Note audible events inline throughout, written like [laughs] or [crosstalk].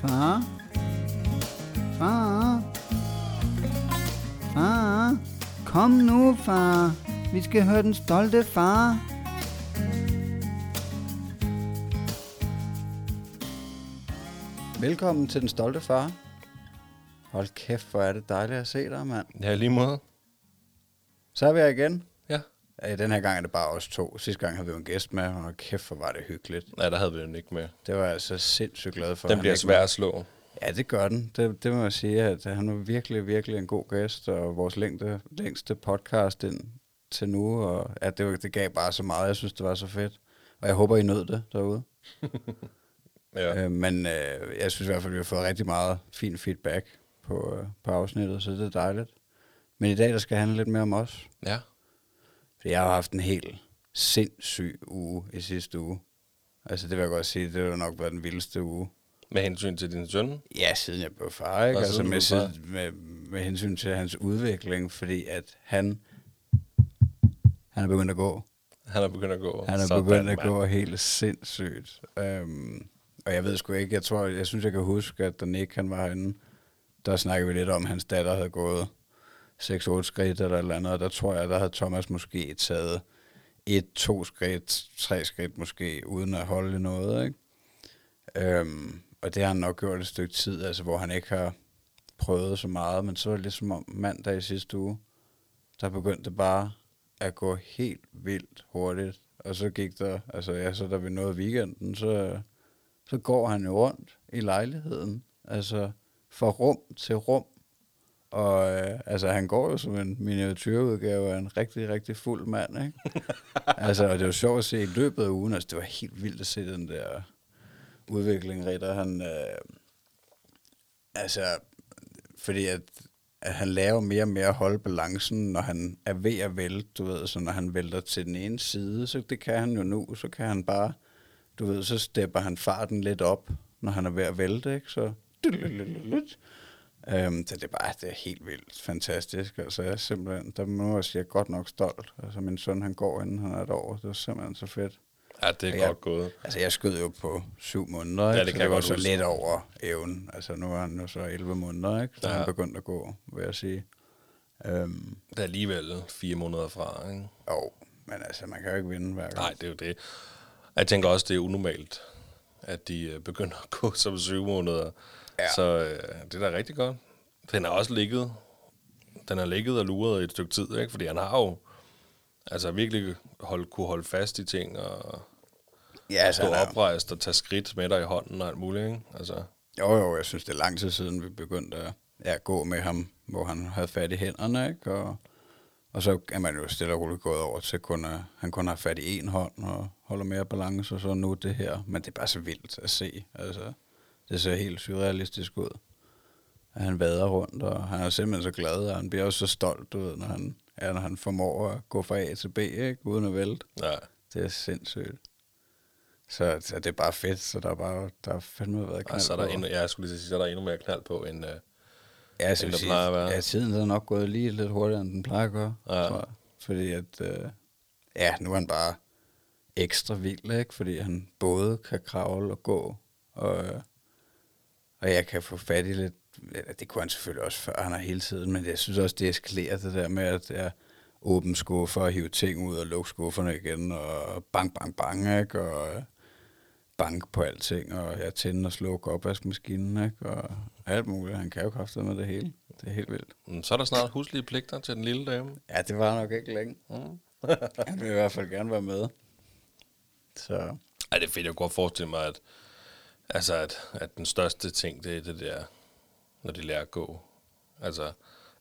Far? Far? Far? Kom nu, far. Vi skal høre den stolte far. Velkommen til den stolte far. Hold kæft, hvor er det dejligt at se dig, mand. Ja, lige måde. Så er vi her igen. Ja, den her gang er det bare os to. Sidste gang havde vi jo en gæst med, og kæft, hvor var det hyggeligt. Ja, der havde vi den ikke med. Det var jeg så sindssygt glad for. Den bliver svær at slå. Ja, det gør den. Det, det må jeg sige, at han var virkelig, virkelig en god gæst, og vores længde, længste podcast ind til nu, og ja, det, det gav bare så meget. Jeg synes, det var så fedt. Og jeg håber, I nød det derude. [laughs] Ja. Øh, men øh, jeg synes i hvert fald, vi har fået rigtig meget fin feedback på, øh, på afsnittet, så det er dejligt. Men i dag, der skal handle lidt mere om os. ja. For jeg har haft en helt sindssyg uge i sidste uge. Altså, det vil jeg godt sige, det har nok været den vildeste uge. Med hensyn til din søn. Ja, siden jeg blev far, ikke? Og Altså med, far. med, med hensyn til hans udvikling, fordi at han, han er begyndt at gå. Han er begyndt at gå. Han er Sådan, begyndt at mand. gå helt sindssygt. Um, og jeg ved sgu ikke, jeg tror, jeg synes, jeg kan huske, at da Nick han var herinde, der snakkede vi lidt om, at hans datter havde gået 6-8 skridt eller et eller andet, og der tror jeg, der havde Thomas måske taget et, to skridt, tre skridt måske, uden at holde noget, ikke? Øhm, og det har han nok gjort et stykke tid, altså hvor han ikke har prøvet så meget, men så var det ligesom om mandag i sidste uge, der begyndte det bare at gå helt vildt hurtigt. Og så gik der, altså ja, så da vi nåede weekenden, så, så går han jo rundt i lejligheden, altså fra rum til rum. Og øh, altså, han går jo som en miniatyrudgave af en rigtig, rigtig fuld mand, ikke? [laughs] altså, og det var sjovt at se i løbet af ugen, altså det var helt vildt at se den der udvikling, Ritter. Han, øh, altså, fordi at, at han laver mere og mere at holde balancen, når han er ved at vælte, du ved, så når han vælter til den ene side, så det kan han jo nu, så kan han bare, du ved, så stepper han farten lidt op, når han er ved at vælte, ikke? Så Øhm, så det er bare det er helt vildt fantastisk. Altså, jeg er simpelthen, der må jeg sige, jeg er godt nok stolt. Altså, min søn, han går, inden han er et år. Det er simpelthen så fedt. Ja, det er Ja. godt gået. Altså, jeg skød jo på syv måneder, Ja, ikke? det så kan det jeg var så lidt over evnen. Altså, nu er han jo så 11 måneder, ikke? Så Ja. ja. han begyndt at gå, vil jeg sige. Øhm, Det er alligevel fire måneder fra, ikke? jo, men altså, man kan jo ikke vinde hver gang. Nej, det er jo det. Jeg tænker også, det er unormalt, at de øh, begynder at gå som syv måneder. Ja. Så øh, det er da rigtig godt. Den har også ligget, den har ligget og luret i et stykke tid, ikke? Fordi han har jo altså virkelig hold, kunne holde fast i ting og Ja, altså, stå oprejst og tage skridt med dig i hånden og alt muligt, ikke? Altså, Jo, jo, jeg synes, det er lang tid siden, vi begyndte at ja, gå med ham, hvor han havde fat i hænderne, ikke? Og, og så er man jo stille og roligt gået over til, kun at, han kun har fat i en hånd og holder mere balance, og så nu det her. Men det er bare så vildt at se. Altså, det ser helt surrealistisk ud. At han vader rundt, og han er simpelthen så glad, og han bliver også så stolt, du ved, når han, ja, når han formår at gå fra A til B, ikke? Uden at vælte. ja. Det er sindssygt. Så, så det er bare fedt, så der er bare, der er fandme været Og knald så er der på. endnu, ja, jeg skulle lige sige, så er der endnu mere knald på, end, øh, Ja, så end der sige, plejer at være. ja, tiden er nok gået lige lidt hurtigere, end den plejer at gøre. Ja. Tror jeg. Fordi at, øh, ja, nu er han bare ekstra vild, ikke? Fordi han både kan kravle og gå, og, øh, og jeg kan få fat i lidt, ja, det kunne han selvfølgelig også før, han har hele tiden, men jeg synes også, det eskalerer det der med, at jeg åbne skuffer og hive ting ud og lukke skufferne igen, og bang, bang, bang, ikke? Og øh, bank på alting, og jeg tænder og slukker opvaskemaskinen, ikke? Og alt muligt. Han kan jo kræfte med det hele. Det er helt vildt. mm, så er der snart huslige pligter til den lille dame. Ja, det var nok ikke længe. Mm. Han vil i hvert fald gerne være med. Så Ej, det er fedt. Jeg kunne godt forestille mig, at, altså at, at den største ting, det er det der, når de lærer at gå. Altså,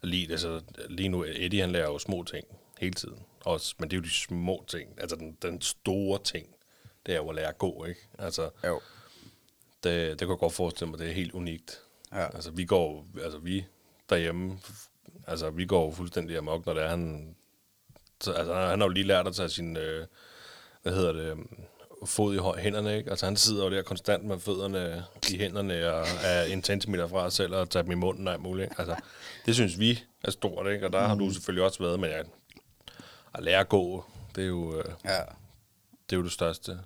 lige, altså, lige nu, Eddie han lærer jo små ting hele tiden. Også, men det er jo de små ting. Altså, den, den store ting, det er jo at lære at gå, ikke? Altså, jo. det, det kan jeg godt forestille mig, det er helt unikt. Ja. Altså, vi går, altså, vi derhjemme, altså, vi går fuldstændig amok, når det er, han, så, altså, han har jo lige lært at tage sin, øh, hvad hedder det, øhm, fod i hænderne, ikke? Altså, han sidder jo der konstant med fødderne i hænderne og er en centimeter fra sig selv og tager dem i munden og alt muligt, ikke? Altså, det synes vi er stort, ikke? Og der har du selvfølgelig også været, men jeg, at lære at gå, det er jo, øh, Ja. det, er jo det største.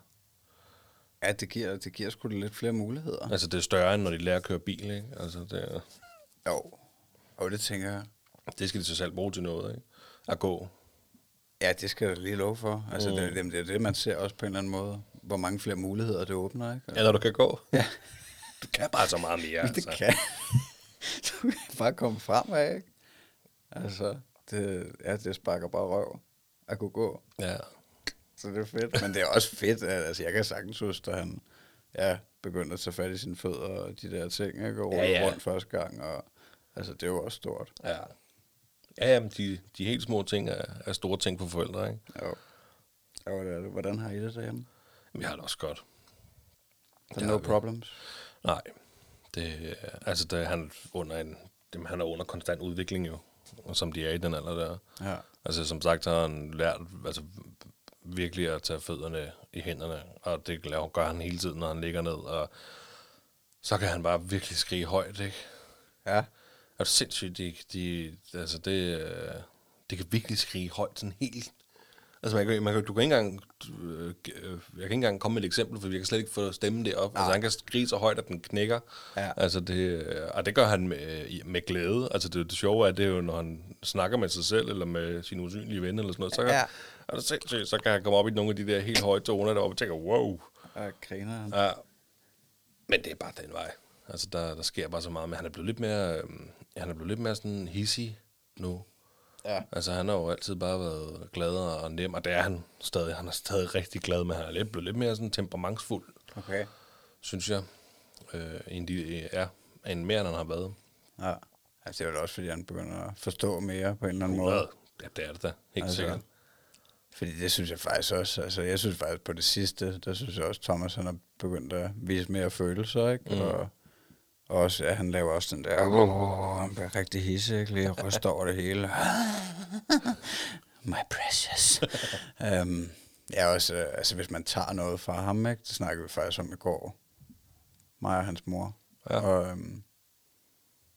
Ja, det giver, det giver sgu lidt flere muligheder. Altså, det er større, end når de lærer at køre bil, ikke? Altså, det, er- Jo, og det tænker jeg. det skal de så selv bruge til noget, ikke? At gå. Ja, det skal jeg lige love for. Altså, mm. det, det, er det, man ser også på en eller anden måde. Hvor mange flere muligheder det åbner, ikke? Eller du kan gå. Ja. [laughs] Du kan bare så meget mere, [laughs] Det altså. kan. [laughs] du kan bare komme fremad, ikke? Altså, det, ja, det sparker bare røv at kunne gå. Ja. Så det er fedt. Men det er også fedt, at altså, jeg kan sagtens huske, at han ja, begyndte at tage fat i sine fødder og de der ting, ikke? Og Ja, ja, rundt første gang. Og, altså, det er jo også stort. Ja. Ja, jamen, de, de helt små ting er, er store ting for forældre, ikke? Jo. Jo, er. Hvordan har I det derhjemme? Men jeg har det også godt. Der Det no problems? Nej. Det, altså, det, han, under en, det, han er under konstant udvikling jo, og som de er i den alder der. Ja. Altså, som sagt, har han lært altså, virkelig at tage fødderne i hænderne, og det gør han hele tiden, når han ligger ned, og så kan han bare virkelig skrige højt, ikke? Ja. Er du sindssygt, de, de, altså det, øh, de kan virkelig skrige højt, sådan helt... Altså man kan, man kan, du kan ikke engang, øh, øh, jeg kan ikke engang komme med et eksempel, for jeg kan slet ikke få stemmen det op. Altså han kan skrige så højt, at den knækker. Ja. Altså det, øh, og det gør han med, med glæde. Altså det, det sjove er, det er jo, når han snakker med sig selv, eller med sin usynlige ven, eller sådan noget, så kan, Ja. er det sindssygt, så kan han komme op i nogle af de der helt høje toner deroppe, og tænker, wow. Ja, griner han. Ja. Men det er bare den vej. Altså, der, der sker bare så meget. Men han er blevet lidt mere, øhm, han er blevet lidt mere sådan hissig nu. Ja. Altså, han har jo altid bare været gladere og nem, og det er han stadig. Han er stadig rigtig glad, men han er lidt, blevet lidt mere sådan temperamentsfuld, Okay. synes jeg. Øh, end de, ja, end mere, end han har været. Ja. Altså, det er jo også, fordi han begynder at forstå mere på en eller anden måde. Måde. Ja, det er det da. Helt altså, sikkert. Fordi det synes jeg faktisk også, altså jeg synes faktisk på det sidste, der synes jeg også, Thomas han har begyndt at vise mere følelser, ikke? Mm. Og også, ja, han laver også den der, oh, han bliver rigtig hisse, ikke? Lige ryster over det hele. [laughs] My precious. um, ja, også, øh, altså hvis man tager noget fra ham, ikke? Det snakkede vi faktisk om i går. Mig og hans mor. Ja. Og, øhm,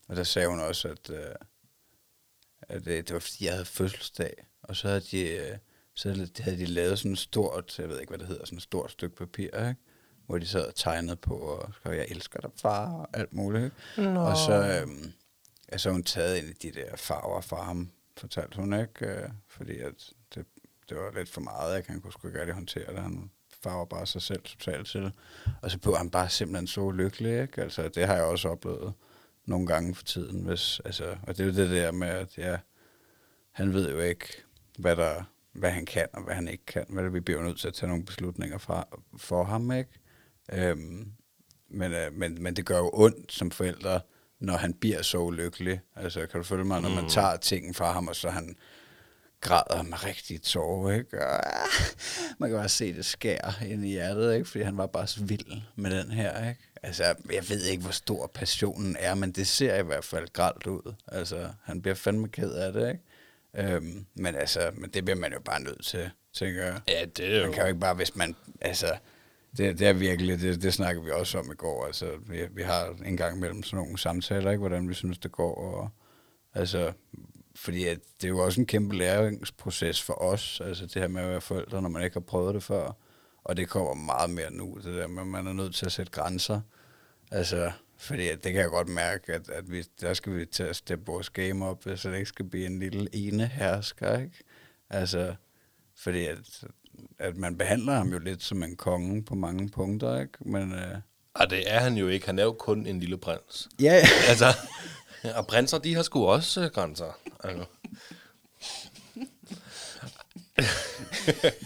og der sagde hun også, at, øh, at det, det var fordi, jeg havde fødselsdag, og så havde de, øh, så havde de- havde de lavet sådan et stort, jeg ved ikke, hvad det hedder, sådan et stort stykke papir, ikke? Hvor de sad og tegnede på, og skrev, jeg elsker dig, far, og alt muligt. Nå. Og så, øhm, ja, så har hun taget en af de der farver fra ham, fortalte hun, ikke? Øh, fordi at det, det var lidt for meget, ikke? Han kunne sgu ikke rigtig håndtere det. Han farver bare sig selv totalt til. Og så blev han bare simpelthen så lykkelig, ikke? Altså, det har jeg også oplevet nogle gange for tiden. Hvis, altså, og det er jo det der med, at ja, han ved jo ikke, hvad, der, hvad han kan og hvad han ikke kan. Vel, vi bliver nødt til at tage nogle beslutninger fra, for ham, ikke? Øhm, men, øh, men, men det gør jo ondt som forældre, når han bliver så ulykkelig. Altså, kan du følge mig, når man tager ting fra ham, og så han græder med rigtig tårer, ikke? Og, ah, man kan bare se det skær ind i hjertet, ikke? Fordi han var bare så vild med den her, ikke? Altså, jeg ved ikke, hvor stor passionen er, men det ser i hvert fald gralt ud. Altså, han bliver fandme ked af det, ikke? Øhm, men altså, men det bliver man jo bare nødt til, tænker jeg. Ja, det er jo... Man kan jo ikke bare, hvis man, altså, det, det er virkelig, det, det snakker vi også om i går, altså, vi, vi har en gang imellem sådan nogle samtaler, ikke, hvordan vi synes, det går, og altså, fordi at det er jo også en kæmpe læringsproces for os, altså det her med at være forældre, når man ikke har prøvet det før, og det kommer meget mere nu, det der med, at man er nødt til at sætte grænser, altså, fordi at det kan jeg godt mærke, at, at vi, der skal vi til at steppe vores game op, så det ikke skal blive en lille ene hersker, ikke? Altså, fordi at, at man behandler ham jo lidt som en konge på mange punkter, ikke? Men øh, Og det er han jo ikke. Han er jo kun en lille prins. ja, [laughs] Altså, og prinser, de har sgu også øh, grænser. Altså. [laughs]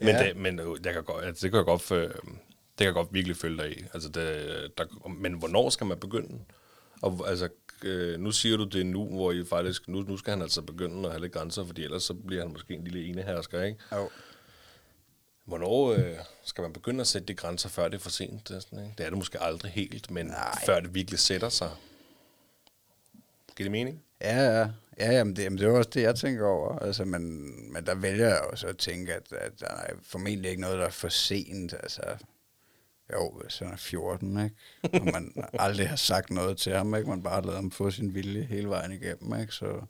men, Ja. det, men øh, jeg kan godt, altså, det kan jeg godt, øh, det kan jeg godt virkelig følge dig i. Altså, det, der, men hvornår skal man begynde? Og altså, øh, nu siger du det nu, hvor I faktisk, nu, nu skal han altså begynde at have lidt grænser, fordi ellers så bliver han måske en lille enehersker, ikke? jo. Hvornår øh, skal man begynde at sætte de grænser, før det er for sent? Det er, sådan, ikke? det er det måske aldrig helt, men Nej. før det virkelig sætter sig. Giver det mening? Ja, ja. Ja, jamen det, jamen det er også det, jeg tænker over. Altså, men, men der vælger jeg også at tænke, at, at der er formentlig ikke noget, der er for sent. Altså, jo, hvis han er 14, ikke? Og man [laughs] aldrig har sagt noget til ham, ikke? Man bare lavet ham få sin vilje hele vejen igennem, ikke? Så,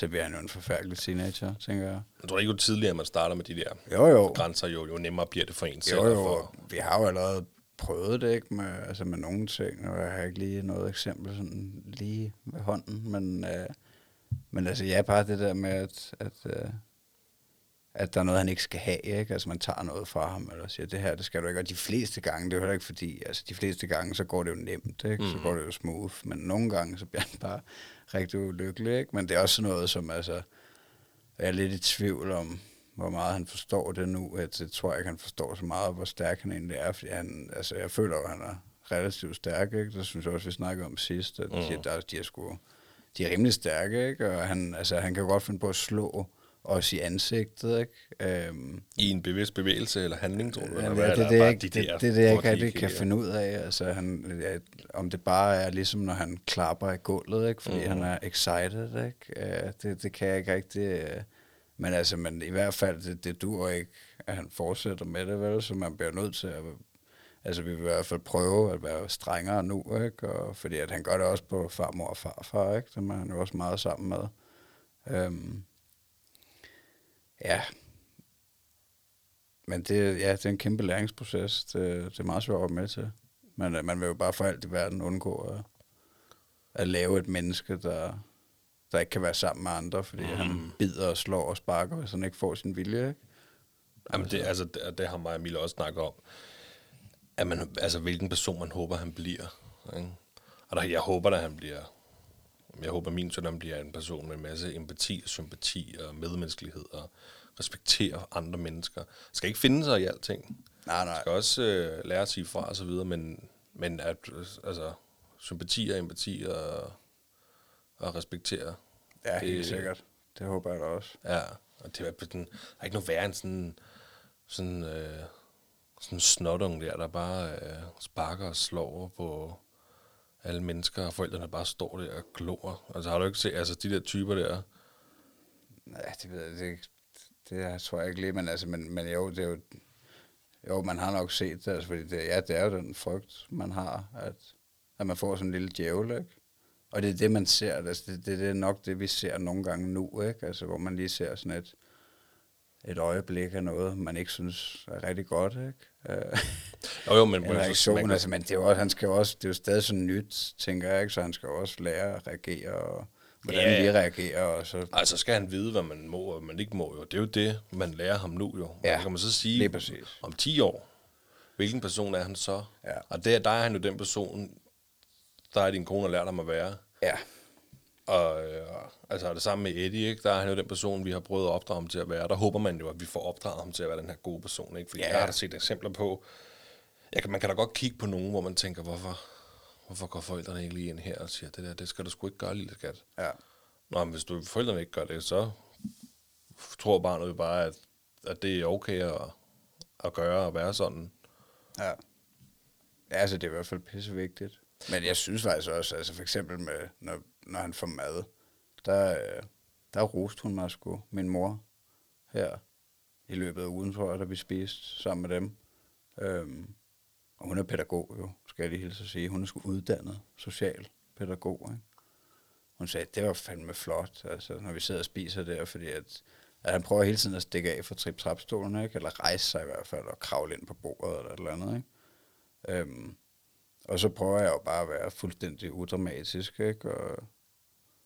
så bliver han jo en forfærdelig teenager, tænker jeg. Jeg tror ikke, jo tidligere man starter med de der Jo, jo. grænser, jo, jo nemmere bliver det for en selv. Jo, jo, få- vi har jo allerede prøvet det, ikke, med, altså med nogle ting, og jeg har ikke lige noget eksempel sådan lige ved hånden, men, øh, men altså, ja, bare det der med, at, at, øh, at der er noget, han ikke skal have, ikke? Altså, man tager noget fra ham, eller siger, det her, det skal du ikke, og de fleste gange, det er jo heller ikke fordi, altså, de fleste gange, så går det jo nemt, ikke? Så går det jo smooth, men nogle gange, så bliver han bare rigtig ulykkelig, ikke? Men det er også noget, som, altså, jeg er lidt i tvivl om, hvor meget han forstår det nu. At jeg tror ikke, han forstår så meget, hvor stærk han egentlig er. Fordi han, altså, jeg føler jo, at han er relativt stærk. Ikke? Det synes jeg også, vi snakkede om sidst. At Mhm. de, der, de, er sgu, de er rimelig stærke. Ikke? Og han, altså, han kan godt finde på at slå os i ansigtet. Ikke? Øhm, I en bevidst bevægelse eller handling, tror du? Eller det, hvad? er det, det, bare jeg, de det, det, det, det, jeg ikke rigtig kan finde ud af. Altså, han, ja, om det bare er ligesom, når han klapper i gulvet, ikke? fordi Mhm. mm. han er excited. Ikke? Uh, det, det kan jeg ikke rigtig... Uh, men altså, men i hvert fald, det, det dur ikke, at han fortsætter med det, vel? Så man bliver nødt til at... Altså, vi vil i hvert fald prøve at være strengere nu, ikke? Og, fordi at han gør det også på farmor og farfar, ikke? Dem er han jo også meget sammen med. Um, ja, men det, ja, det er en kæmpe læringsproces. Det, det er meget svært at være med til. Men man vil jo bare for alt i verden undgå at, at lave et menneske, der, der ikke kan være sammen med andre, fordi mm. han bider og slår og sparker, hvis han ikke får sin vilje. Ikke? Jamen, det, altså, det, det har mig og Mille også snakket om. At man, altså, hvilken person man håber, han bliver. Ikke? Og der, jeg håber, at han bliver... Jeg håber, min søn bliver en person med en masse empati og sympati og medmenneskelighed og respekterer andre mennesker. Skal ikke finde sig i alting. Nej, nej. Skal også øh, lære at sige fra og så videre, men, men at, altså, sympati og empati og, og respektere. Ja, det- helt sikkert. Det håber jeg da også. Ja, og det er sådan, der er ikke noget værre end sådan, sådan, øh, sådan en snotung der, der bare øh, sparker og slår på alle mennesker, og forældrene bare står der og glor. Altså har du ikke set, altså de der typer der, Nej, det ved jeg det, ikke. det tror jeg ikke lige, men, altså, men, men jo, det er jo, jo, man har nok set det, altså, fordi det, ja, det er jo den frygt, man har, at, at man får sådan en lille djævel, ikke? Og det er det, man ser, altså, det, det, det er nok det, vi ser nogle gange nu, ikke? Altså, hvor man lige ser sådan et, et øjeblik af noget, man ikke synes er rigtig godt, ikke? Jo jo, men en man- reaktion, man kan- altså, men det er jo også, han skal også, det er jo stadig sådan nyt, tænker jeg, ikke? Så han skal også lære at reagere, og hvordan Ja. vi reagerer, og så Altså skal han vide, hvad man må og hvad man ikke må jo. Det er jo det, man lærer ham nu jo. Ja, Ja, kan man så sige, om 10 år, hvilken person er han så? Ja. Og der, der er han jo den person, der er din kone har lært ham at være. ja, Og øh, altså det samme med Eddie, ikke? der er han jo den person, vi har prøvet at opdrage ham til at være. Der håber man jo, at vi får opdraget ham til at være den her gode person. Ikke? Fordi Ja. jeg har da set eksempler på, jeg kan, man kan da godt kigge på nogen, hvor man tænker, hvorfor, hvorfor går forældrene ikke lige ind her og siger, det der, det skal du sgu ikke gøre, lille skat. ja. Nå, men hvis du, forældrene ikke gør det, så tror barnet jo bare, at, at det er okay at, at gøre og være sådan. Ja. Ja, altså det er i hvert fald pissevigtigt. Men jeg synes faktisk også, altså for eksempel med, når, når han får mad, der, øh, der roste hun mig sgu, min mor, her i løbet af ugen, tror jeg, da vi spiste sammen med dem. Øhm, og hun er pædagog jo, skal jeg lige hilse at sige. Hun er sgu uddannet socialpædagog, ikke? Hun sagde, det var fandme flot, altså, når vi sidder og spiser der, fordi at, at han prøver hele tiden at stikke af fra trip trapstolen ikke? Eller rejse sig i hvert fald, og kravle ind på bordet eller et eller andet, ikke? Øhm, og så prøver jeg jo bare at være fuldstændig udramatisk, ikke? Og,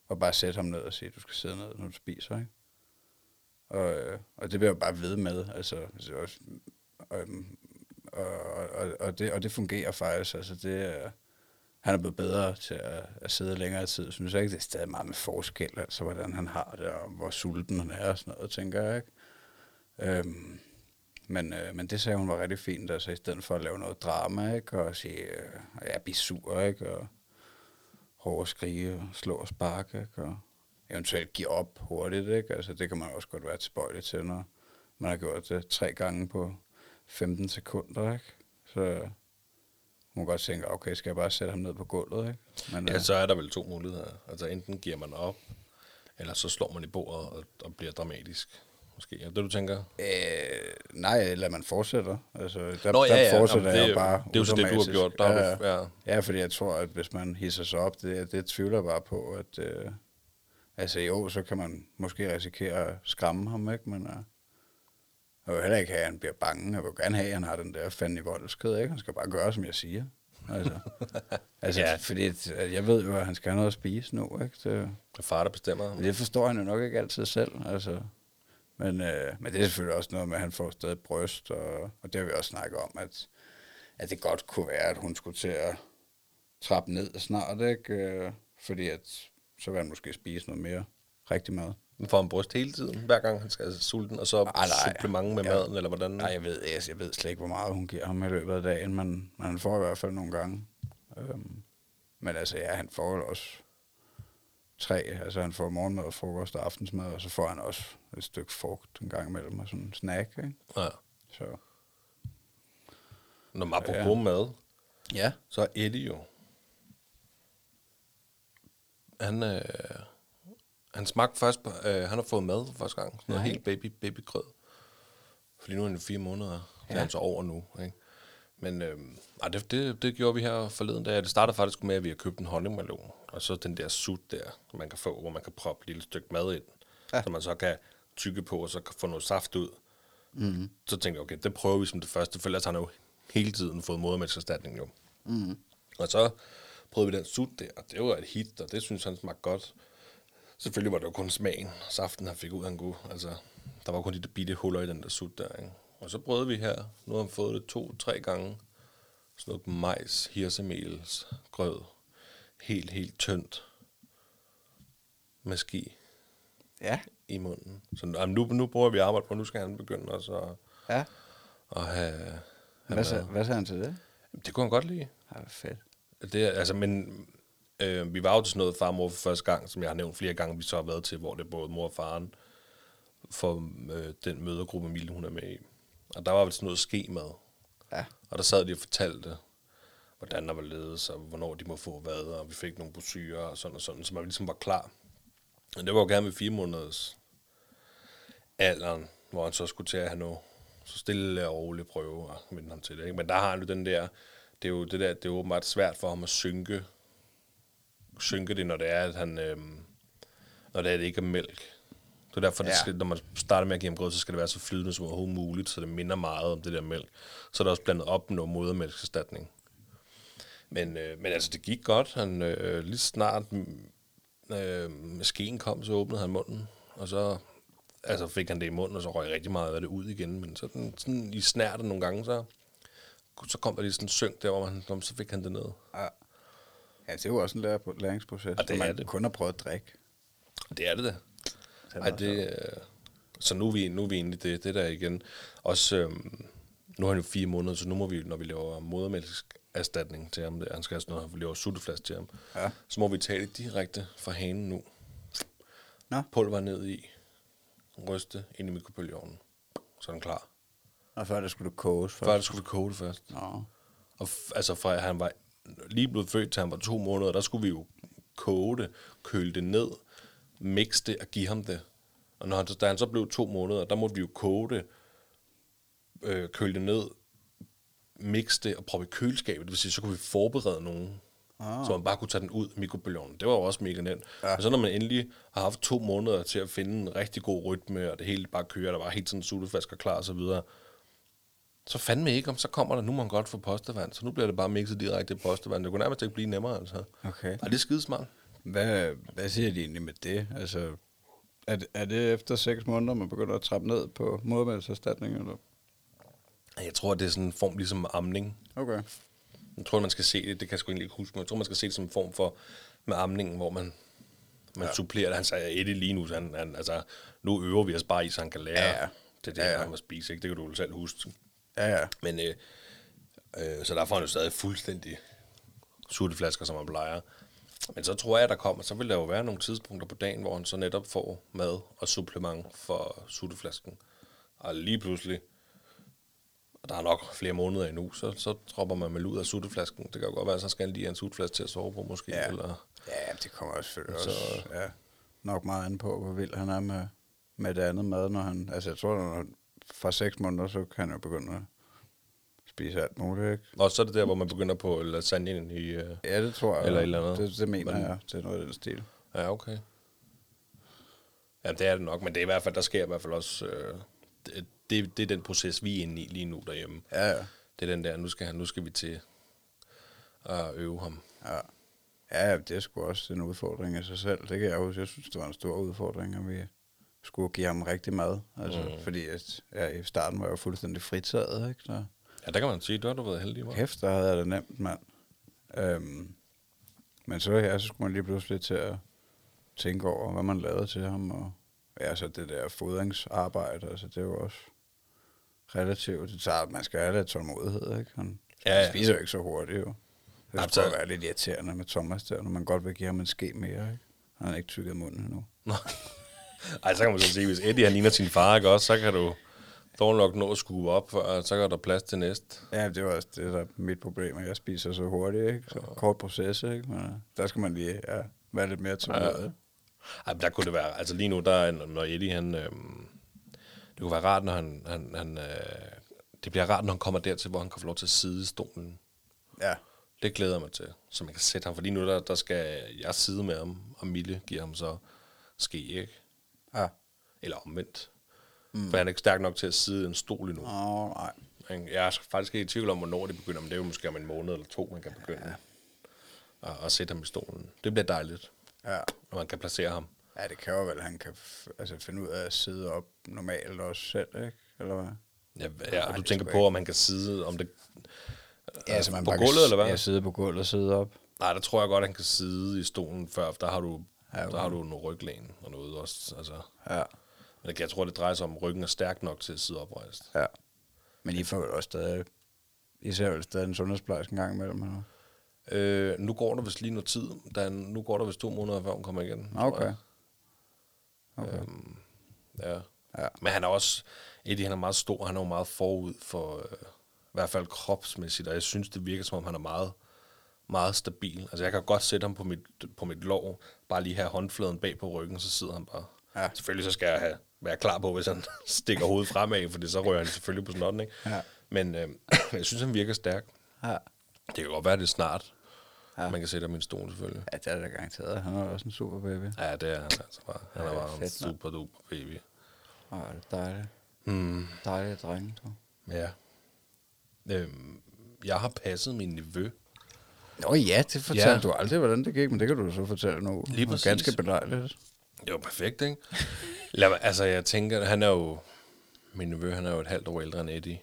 og bare sætte ham ned og sige, du skal sidde ned, når du spiser, ikke? Og, og det vil jeg jo bare ved med, altså, altså også, øhm, og, og, og, det, og det fungerer faktisk, altså det er, han er blevet bedre til at, at sidde længere tid, synes jeg ikke, det er stadig meget med forskel, altså hvordan han har det, og hvor sulten han er og sådan noget, tænker jeg, ikke? Øhm, men, øh, men det sagde hun var rigtig fint, altså i stedet for at lave noget drama, ikke? Og sige, øh, ja, blive sur, ikke? Og hård at skrige og slå og sparke, ikke? Og eventuelt give op hurtigt, ikke? Altså det kan man også godt være tilbøjelig til, når man har gjort det tre gange på 15 sekunder, ikke? Så hun kan godt tænke, okay, skal jeg bare sætte ham ned på gulvet, ikke? Men, Ja, øh, så er der vel to muligheder. Altså enten giver man op, eller så slår man i bordet og, og bliver dramatisk. Måske. Er det, du tænker? Øh, nej, eller man fortsætter. Altså, der, Nå, ja, der ja. fortsætter Jamen, jeg det- jo bare det er jo så det, du har gjort. Der har ja, du- ja. ja, fordi jeg tror, at hvis man hisser sig op, det, det tvivler jeg bare på, at, øh, Altså jo, så kan man måske risikere at skræmme ham, ikke? Men uh, jeg vil heller ikke have, at han bliver bange. Jeg vil gerne have, at han har den der fanden i voldsked, ikke? Han skal bare gøre, som jeg siger. Altså, [laughs] altså Ja. fordi at, jeg ved jo, at han skal have noget at spise nu, ikke? Det, Det er far, der bestemmer. det forstår han jo nok ikke altid selv, altså. Men, øh, men det er selvfølgelig også noget med, at han får stadig bryst, og, og det har vi også snakket om, at, at det godt kunne være, at hun skulle til at trappe ned snart, ikke? Øh, fordi at, så vil han måske spise noget mere rigtig mad. Men får han bryst hele tiden, hver gang han skal sulten, og så nej. supplement med Ja. maden, eller hvordan? Nej, jeg ved, jeg, jeg ved slet ikke, hvor meget hun giver ham i løbet af dagen, men, men han får i hvert fald nogle gange. Øhm, men altså, ja, han får jo også tre. Altså, han får morgenmad, frokost og aftensmad, og så får han også et stykke frugt en gang imellem, og sådan en snack, ikke? Ja. Så, Når man apropos Ja. mad, ja. så er Eddie jo... Han, øh, han smagte først på, øh, han har fået mad for første gang. Sådan noget helt baby, babygrød. Fordi nu er han jo fire måneder. Er Ja. han så over nu. Ikke? Men øh, ej, det, det, det, gjorde vi her forleden dag. Det startede faktisk med, at vi har købt en honningmelon. Og så den der sut der, man kan få, hvor man kan proppe et lille stykke mad ind. Ja. Så man så kan tykke på, og så kan få noget saft ud. Mm. Så tænkte jeg, okay, det prøver vi som det første, for ellers har han jo hele tiden fået modermælkserstatning jo. Mm. Og så prøvede vi den sut der, og det var et hit, og det synes han smagte godt. Selvfølgelig var det jo kun smagen, saften han fik ud en god. Altså, der var kun de der bitte huller i den der sut der, ikke? Og så prøvede vi her, nu har han fået det to-tre gange. Sådan noget majs, hirsemels, grød. Helt, helt tyndt. Med ski Ja. i munden. Så jamen, nu, nu bruger vi arbejde på, nu skal han begynde også at, Ja. at have... have Hvad, sagde, hvad sagde han til det? Det kunne han godt lide. Ja, fedt. Det, altså, men øh, vi var jo til sådan noget farmor for første gang, som jeg har nævnt flere gange, vi så har været til, hvor det er både mor og faren for øh, den mødergruppe, Mille hun er med i. Og der var vel sådan noget skemad. Ja. Og der sad de og fortalte, hvordan der var ledes, og hvornår de må få hvad, og vi fik nogle brosyrer og sådan og sådan, så man ligesom var klar. Men det var jo gerne med fire måneders alderen, hvor han så skulle til at have noget så stille og roligt prøve at vende ham til det. Ikke? Men der har han jo den der, det er jo det der, det er åbenbart svært for ham at synke, synke det, når det er, at han, øhm, når det er, at det ikke er mælk. Det er derfor, ja. det skal, når man starter med at give ham grød, så skal det være så flydende som overhovedet muligt, så det minder meget om det der mælk. Så er der også blandet op med noget modermælkserstatning. Men, øh, men altså, det gik godt. Han øh, lige snart mm, øh, skeen kom, så åbnede han munden, og så altså, fik han det i munden, og så røg rigtig meget af det ud igen. Men sådan, sådan i snærte nogle gange, så, så kom der lige sådan en synk der, hvor man, så fik han det ned. Ja. Ja, det er jo også en læringsproces, det når er man det. kun har prøvet at drikke. Det er det da. Den Ej, det, øh, så nu er, vi, nu er vi egentlig det, det der igen. Også, øhm, nu har han jo fire måneder, så nu må vi, når vi laver modermælkserstatning til ham, det, han skal have sådan noget, vi laver sutteflas til ham, Ja. så må vi tage det direkte fra hanen nu. Nå. Pulver ned i, ryste ind i mikrobølgeovnen, så er den klar. Og før det skulle det koges først. Før det skulle vi koge det først. Nå. Og f- altså fra han var lige blevet født til han var to måneder, der skulle vi jo koge det, køle det ned, mixe det og give ham det. Og når han, da han så blev to måneder, der måtte vi jo koge det, øh, køle det ned, mixe det og proppe i køleskabet. Det vil sige, så kunne vi forberede nogen, ah. så man bare kunne tage den ud i mikrobølgeovnen. Det var jo også mega nemt. Ja. Og så når man endelig har haft to måneder til at finde en rigtig god rytme, og det hele bare kører, der var helt sådan sulteflasker klar og så videre, så fandme ikke, om så kommer der, nu må man godt få postevand, så nu bliver det bare mixet direkte i postevand. Det kunne nærmest ikke blive nemmere, altså. Okay. Ej, det er skidesmart. Hvad, hvad siger de egentlig med det? Altså, er det, er det efter seks måneder, man begynder at trappe ned på modermælserstatning? Eller? Jeg tror, det er sådan en form ligesom amning. Okay. Jeg tror, man skal se det, det kan jeg sgu egentlig ikke huske, men jeg tror, man skal se det som en form for med amningen, hvor man, man ja. supplerer det. Han sagde, Eddie lige nu, han, han, altså, nu øver vi os bare i, så han kan lære Ja, det, det Ja, ja, han spise. Ikke? Det kan du jo selv huske. Ja, ja. Men, øh, øh, så der får han jo stadig fuldstændig sutteflasker, som han plejer. Men så tror jeg, der kommer, så vil der jo være nogle tidspunkter på dagen, hvor han så netop får mad og supplement for sutteflasken. Og lige pludselig, og der er nok flere måneder endnu, så, så dropper man med ud af sutteflasken. Det kan jo godt være, så skal han lige have en sutteflaske til at sove på måske. Ja. Eller, Ja, det kommer også selvfølgelig Så- også ja, nok meget an på, hvor vild han er med, med det andet mad, når han... Altså, jeg tror, når fra seks måneder, så kan han jo begynde at spise alt muligt, ikke? og så er det der, hvor man begynder på lasagne i... Øh, Ja, det tror jeg. Eller et eller andet. Det, det mener Men- jeg, det er noget af den stil. ja, okay. Ja, det er det nok, men det er i hvert fald, der sker i hvert fald også... Øh, det, det, det er den proces, vi er inde i lige nu derhjemme. Ja, ja. Det er den der, nu skal, han, nu skal vi til at øve ham. Ja. Ja, det er sgu også en udfordring af sig selv. Det kan jeg huske. Jeg synes, det var en stor udfordring, at vi skulle give ham rigtig mad. Altså, mm. Fordi at, ja, i starten var jeg jo fuldstændig fritaget, ikke? Så Ja, der kan man sige, du har du været heldig, hva'? kæft, der havde jeg det nemt, mand. Øhm, men så, ja, så skulle man lige pludselig til at tænke over, hvad man lavede til ham. Og ja, så det der fodringsarbejde, altså det er jo også relativt. Det tager, man skal have lidt tålmodighed, ikke? Han Ja, ja. spiser jo ikke så hurtigt, jo. Det Jamen, skulle så- være lidt irriterende med Thomas der, når man godt vil give ham en ske mere, ikke? Han har ikke tykket munden endnu. [laughs] Ej, så kan man så sige, hvis Eddie han ligner sin far, ikke også, så kan du dårligt nok nå at skue op, før, så kan der plads til næste. Ja, det var også det, der er mit problem, at jeg spiser så hurtigt, ikke? Så kort proces, ikke? Men øh, der skal man lige ja, være lidt mere tålmodig. Ej, men der kunne det være, altså lige nu, der er, når Eddie, han, øhm, det kunne være rart, når han, han, han øh, det bliver rart, når han kommer dertil, hvor han kan få lov til at sidde i stolen. Ja. Det glæder jeg mig til, så man kan sætte ham, for lige nu, der, der skal jeg sidde med ham, og Mille giver ham så ske, ikke? Ja. Eller omvendt. Mm. For han er ikke stærk nok til at sidde i en stol endnu. Åh, oh, nej. Han- Jeg er faktisk ikke i tvivl om, hvornår det begynder, men det er jo måske om en måned eller to, man kan begynde ja. at, at sætte ham i stolen. Det bliver dejligt, Ja. når man kan placere ham. Ja, det kan jo vel, han kan f- altså, finde ud af at sidde op normalt også selv, ikke? Eller hvad? Ja, ja og du tænker på, om man kan sidde, om det... Ja, altså, man på gulvet, s- eller hvad? Ja, sidde på gulvet og sidde op. Nej, der tror jeg godt, han kan sidde i stolen før, for der har du, Ja, okay. der har du noget ryglæn og noget også. Altså. Ja. Men jeg tror, det drejer sig om, at ryggen er stærk nok til at sidde oprejst. Ja. Men I får vel også stadig, I ser vel stadig en sundhedsplejerske en gang imellem, eller? Øh, nu går der vist lige noget tid. Der er, nu går der vist to måneder, før hun kommer igen. Okay. Okay. Øhm, ja. Ja. Men han er også, Eddie han er meget stor, han er jo meget forud for, øh, i hvert fald kropsmæssigt, og jeg synes, det virker som om, han er meget, meget stabil. Altså jeg kan godt sætte ham på mit, på mit lov, bare lige have håndfladen bag på ryggen, så sidder han bare. Ja. Selvfølgelig så skal jeg have, være klar på, hvis han [laughs] stikker hovedet fremad, for så rører han selvfølgelig på snotten, ikke? Ja. Men øh, [clears throat] jeg synes, han virker stærk. Ja. Det kan godt være, det er snart, Ja. ja. man kan sætte ham i en stol selvfølgelig. Ja, det er da garanteret. Han er også en super baby. Ja, det er han altså bare. Han er Ja, bare en fedt, mand. super duper baby. Åh, det er dejligt. Mm. Dejligt drenge, du. Ja. Øhm, jeg har passet min nevø. Nå ja, det fortalte Ja. ja. du aldrig, hvordan det gik, men det kan du så fortælle nu. Lige præcis. Ganske belejligt. Det var perfekt, ikke? [laughs] Lad mig, altså, jeg tænker, han er jo... Min nevø, han er jo et halvt år ældre end Eddie.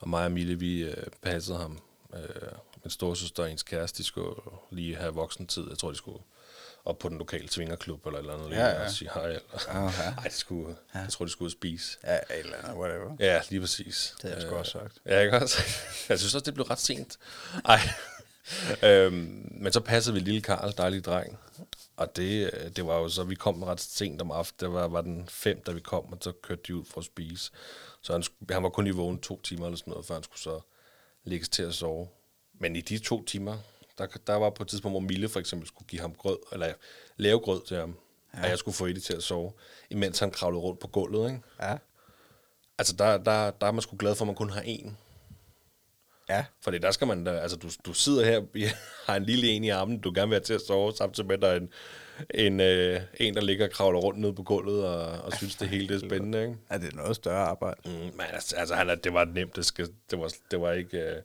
Og mig og Mille, vi øh, passede ham. Øh, min storesøster og ens kæreste, de skulle lige have voksentid. Jeg tror, de skulle op på den lokale svingerklub eller et eller andet. Ja, ja. Og sige hej. Eller. Aha. Ej, de skulle, jeg tror, de skulle spise. Ja, eller whatever. Ja, lige præcis. Det har jeg sgu også sagt. Ja, ikke også? [laughs] Jeg synes også, det blev ret sent. Ej. [laughs] øhm, men så passede vi lille Karl, dejlig dreng. Og det, øh, det var jo så, vi kom ret sent om aftenen. Det var, var den fem, da vi kom, og så kørte de ud for at spise. Så han, han var kun i vågen to timer eller sådan noget, før han skulle så lægges til at sove. Men i de to timer, der, der var på et tidspunkt, hvor Mille for eksempel skulle give ham grød, eller lave grød til ham, ja. og jeg skulle få Eddie til at sove, imens han kravlede rundt på gulvet, ikke? Ja. Altså, der, der, der er man sgu glad for, at man kun har én. Ja. Fordi der skal man altså du, du sidder her, vi [laughs] har en lille en i armen, du gerne vil have til at sove, samtidig med, at der er en, en, øh, en der ligger og kravler rundt nede på gulvet, og, og synes, det hele det er spændende, ikke? Ja, det er noget større arbejde. Mm, men altså, altså han er, det var nemt, det, skal, det, var, det var ikke... Øh,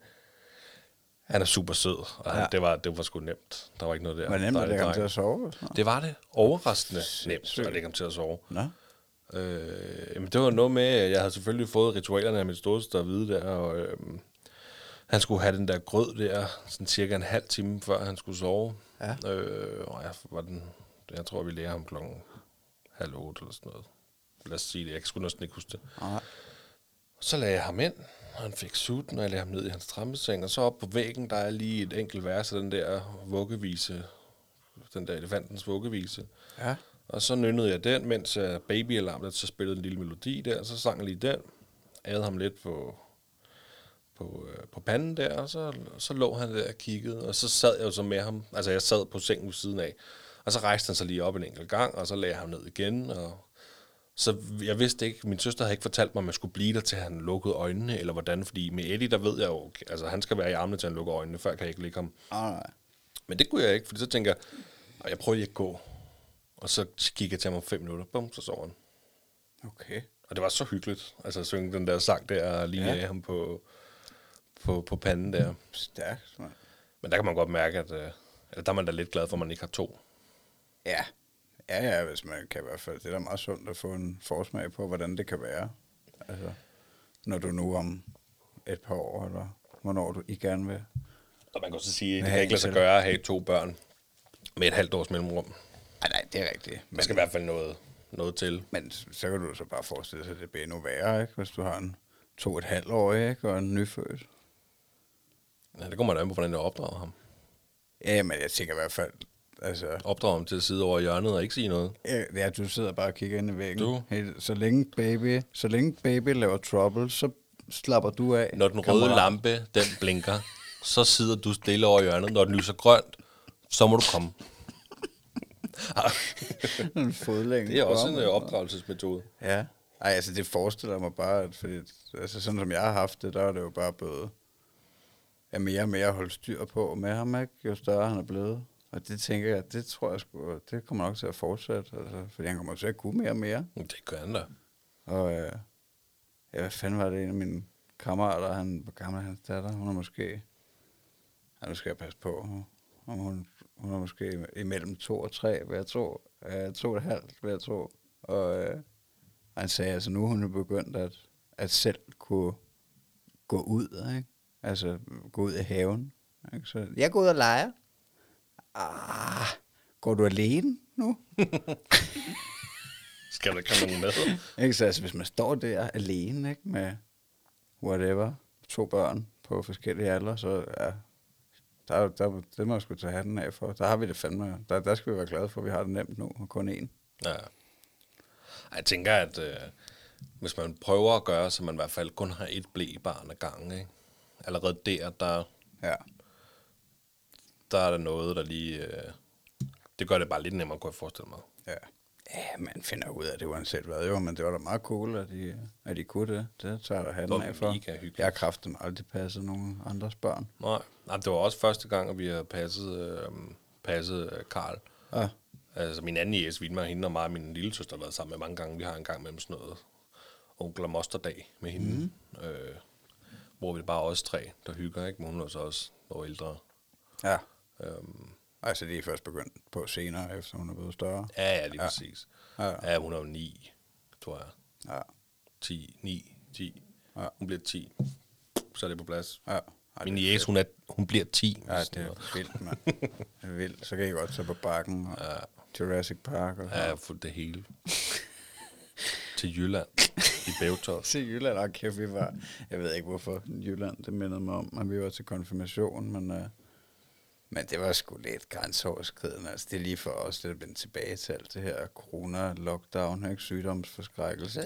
han er super sød, og han, Ja. det, var, det var sgu nemt. Der var ikke noget der. Var nemt at lægge ham til at sove? Det var det. Overraskende nemt at lægge ham til at sove. Nå. Øh, jamen, det var noget med, jeg havde selvfølgelig fået ritualerne af min storesøster at vide der, og øh, han skulle have den der grød der, sådan cirka en halv time før han skulle sove. Ja. Øh, og jeg, var den, jeg tror, vi lærer ham klokken halv otte eller sådan noget. Lad os sige det, jeg sgu næsten ikke huske det. Nej. Så lagde jeg ham ind, og han fik sutten, og jeg lagde ham ned i hans trampeseng, og så op på væggen, der er lige et enkelt vers af den der vuggevise, den der elefantens vuggevise. Ja. Og så nynnede jeg den, mens uh, babyalarm, så spillede en lille melodi der, så sang jeg lige den, adede ham lidt på, på, uh, på panden der, og så, så lå han der og kiggede, og så sad jeg jo så med ham, altså jeg sad på sengen ved siden af, og så rejste han sig lige op en enkelt gang, og så lagde jeg ham ned igen, og så jeg vidste ikke, min søster havde ikke fortalt mig, om jeg skulle blive der, til han lukkede øjnene, eller hvordan, fordi med Eddie, der ved jeg jo, altså han skal være i armene, til han lukker øjnene, før kan jeg ikke ligge ham. Ah, nej. Men det kunne jeg ikke, fordi så tænker jeg, "Ej, jeg prøver lige at gå. Og så gik jeg til ham om fem minutter. Bum, så sov han. Okay. Og det var så hyggeligt, altså at synge den der sang der, lige ja. af ham på, på, på panden der. Stærkt, mand. Men der kan man godt mærke, at øh, eller der er man da lidt glad for, at man ikke har to. Ja. Ja, ja, hvis man kan i hvert fald. Det er da meget sundt at få en forsmag på, hvordan det kan være. Altså, når du nu om et par år, eller hvornår du I gerne vil. Og man kan også sige, at det kan ikke lade sig gøre at have to børn med et halvt års mellemrum. Nej, nej, det er rigtigt. Der Men, skal i hvert fald noget, noget til. men så kan du så bare forestille sig, at det bliver endnu værre, ikke? Hvis du har en to og et halvt år, ikke? Og en nyfødt. Ja, det kommer man an på, hvordan jeg opdrager ham. Ja, men jeg tænker i hvert fald, altså... Opdrager ham til at sidde over hjørnet og ikke sige noget. Ja, du sidder bare og kigger ind i væggen. Du? Så længe baby, så længe baby laver trouble, så slapper du af. Når den røde kammerat. lampe, den blinker, så sidder du stille over hjørnet. Når den lyser grønt, så må du komme. [laughs] en fodlænge. Det er også en øh, opdragelsesmetode. Ja. Ej, altså det forestiller mig bare, at fordi, altså sådan som jeg har haft det, der er det jo bare blevet ja, mere og mere at holde styr på med ham, ikke? jo større han er blevet. Og det tænker jeg, det tror jeg sgu, det kommer nok til at fortsætte, altså, fordi han kommer til at kunne mere og mere. Det gør han da. Og øh, ja, hvad fanden var det, en af mine kammerater, han, hvor gammel er hans datter, hun er måske, ja, nu skal jeg passe på, om hun, hun er måske imellem to og tre, vil jeg tro, øh, to og et halvt, vil jeg tro. Og øh, han sagde, altså nu er hun jo begyndt at, at selv kunne gå ud, ikke? Altså gå ud i haven. Ikke? Så jeg går ud og leger. Ah, går du alene nu? [laughs] Skal der komme nogen med? Ikke? Så altså, hvis man står der alene ikke, med whatever, to børn på forskellige aldre, så ja, der, der, det må jeg sgu tage hatten af for. Der har vi det fandme. Der, der skal vi være glade for, at vi har det nemt nu, og kun én. Ja. Jeg tænker, at øh, hvis man prøver at gøre, så man i hvert fald kun har et blæbarn ad gangen, ikke? Allerede der, der, Ja. der er der noget, der lige... Øh, det gør det bare lidt nemmere, kunne jeg forestille mig. Ja. Ja, man finder ud af det uanset hvad, jo, men det var da meget cool, at de, at de kunne det. Det tager jeg var af for. hyggeligt. Jeg har kraften aldrig passet nogen andres børn. Nej, nej, det var også første gang, at vi har passet, øh, passet Karl. Ja. Altså min anden jæs, Vilma, hende og mig og min lille søster har været sammen med mange gange. Vi har en gang mellem sådan noget onkel og mosterdag med hende. Mm. Øh, hvor vi bare os tre, der hygger, ikke? Men hun er så også noget ældre. Ja. Øhm, Altså, de er først begyndt på senere, efter hun er blevet større. ja, ja, lige ja. præcis. Ja. Ja, hun er jo ni, tror jeg. Ja. 10, 9, 10. Ja. Hun bliver 10. Så er det på plads. Ja. Ej, Min det jæs, hun, er, hun bliver 10. Ja, det er vildt, mand. Det er vildt. Så kan I godt tage på bakken og ja. Jurassic Park. Og Ja, jeg har fået det hele. Til Jylland. I Se Jylland. Og kæft, vi var... Jeg ved ikke, hvorfor Jylland, det mindede mig om, at vi var til konfirmation, men... Uh, men det var sgu lidt grænseoverskridende. Altså, det er lige for os, det er vendt tilbage til alt det her corona-lockdown, ikke? Sygdomsforskrækkelse.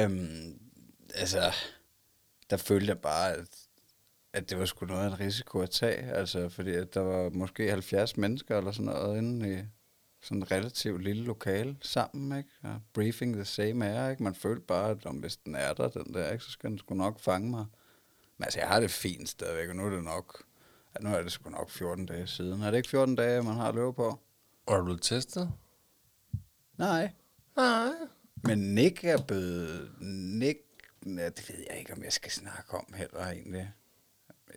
øhm, altså, der følte jeg bare, at, at det var sgu noget af en risiko at tage. Altså, fordi at der var måske 70 mennesker eller sådan noget inde i sådan relativt lille lokale sammen, ikke? Og briefing the same air, ikke? Man følte bare, at om hvis den er der, den der, ikke? Så skal den sgu nok fange mig. Men altså, jeg har det fint stadigvæk, og nu er det nok... Ja, nu er det sgu nok 14 dage siden. Er det ikke 14 dage, man har at løbe på? Har du blevet testet? Nej. Nej. Men Nick er blevet... Nick... Ja, det ved jeg ikke, om jeg skal snakke om heller egentlig.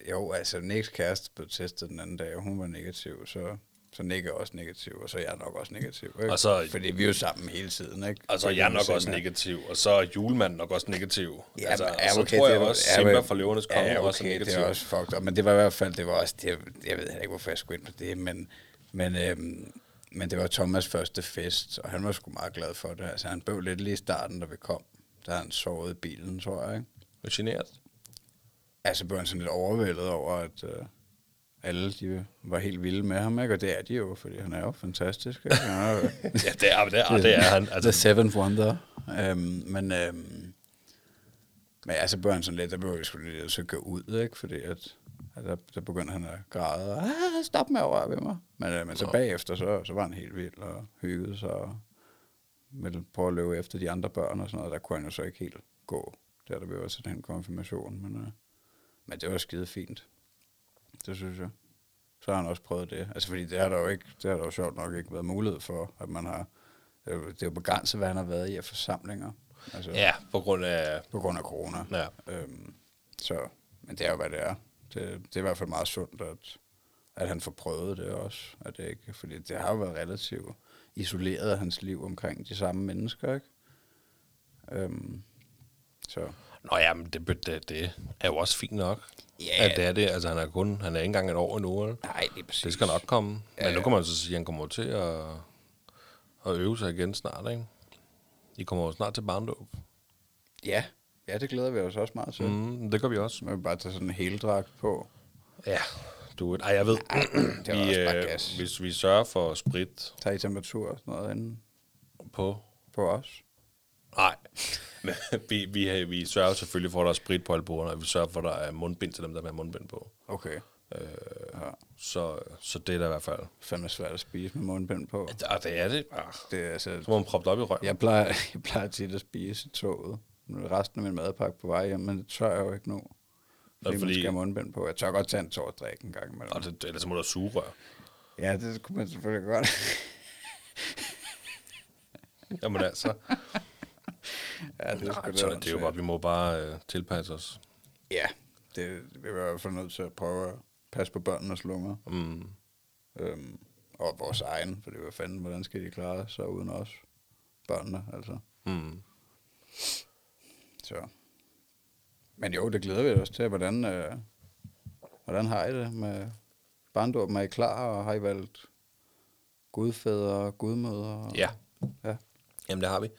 Jo, altså Nicks kæreste blev testet den anden dag, og hun var negativ, så, så Nick er også negativ, og så er jeg nok også negativ. Ikke? Og så- Fordi vi er jo sammen hele tiden, ikke? Og så er Så jeg nok også med- negativ, og så er julemanden nok også negativ. Ja, altså, og ja, så okay, tror det jeg også, ja, Simba fra Løvernes Konge ja, okay, også er negativ. det er også fucked up. Men det var i hvert fald, det var også, det, jeg ved ikke, hvorfor jeg skulle ind på det, men, men, øhm, men det var Thomas første fest, og han var sgu meget glad for det. Altså, han bøv lidt lige i starten, da vi kom. Der han sovet i bilen, tror jeg, ikke? Er generet? Altså blev han sådan lidt overvældet over, at øh, alle de var helt vilde med ham, ikke? Og det er de jo, fordi han er jo fantastisk. Ikke? Er jo, [laughs] Ja, det er, det er, det er han. The Altså, Seventh Wonder. Øhm, men, øhm, men ja, så blev han sådan lidt, der blev vi sgu lidt så gå ud, ikke? Fordi at, at der, der begyndte han at græde, og ah, stop med at røre ved mig. Men, øh, men så bagefter, så, så var han helt vild og hyggede sig og ville prøve at løbe efter de andre børn og sådan noget. Der kunne han jo så ikke helt gå, der der var til den konfirmation. Men, øh, men det var skide fint. Det synes jeg. så har han også prøvet det. Altså fordi det har der jo ikke, det har der jo sjovt nok ikke været mulighed for, at man har, det er jo, det er jo begrænset, hvad han har været i af forsamlinger. Altså Ja, på grund af... på grund af corona. Ja. Øhm, så, men det er jo, hvad det er. Det, det er i hvert fald meget sundt, at, at han får prøvet det også. At det ikke, fordi det har jo været relativt isoleret af hans liv omkring de samme mennesker, ikke? Øhm, så Nå ja, men det, det, det er jo også fint nok. Ja. At det er det. Altså, han er kun... Han er ikke engang et år endnu, eller? nej, det er præcis. Det skal nok komme. Ja, Men nu kan man så sige, at han kommer til at, at øve sig igen snart, ikke? I kommer jo snart til barndåb. Ja, ja, det glæder vi os også meget til. Mm. Det gør vi også. Så må vi bare tage sådan en heldragt på. Ja, du Ej, jeg ved. det vi, også bare øh, gas. hvis vi sørger for sprit Tag i temperatur og sådan noget inde på... på os. Nej, men vi, vi, vi sørger selvfølgelig for, at der er sprit på bordene, og vi sørger for, at der er mundbind til dem, der vil have mundbind på. Okay. Øh, så, så det er der i hvert fald. Fandme svært at spise med mundbind på. Og det er det. Ah, Det er altså, så må man proppe det op i røven. Jeg plejer, [laughs] jeg plejer tit at spise i toget. Resten af min madpakke på vej hjem, men det tør jeg jo ikke nu. Fordi, fordi- man skal mundbind på. Jeg tør godt tage en tår og drikke en gang imellem. Og det, ellers må der sugerør. Ja, det kunne man selvfølgelig godt. [laughs] Jamen altså, ja, det er, sgu så det er jo bare, vi må bare øh, tilpasse os. Ja, det, vi er i hvert fald nødt til at prøve at passe på børnenes lunger. Mm. Øhm, og vores egen, for det var fanden, hvordan skal de klare sig uden os? Børnene, altså. Mm. Så. Men jo, det glæder vi os til. Hvordan, øh, hvordan har I det med barndåben? Er I klar, og har I valgt gudfædre og gudmødre? Ja. ja. Jamen, det har vi.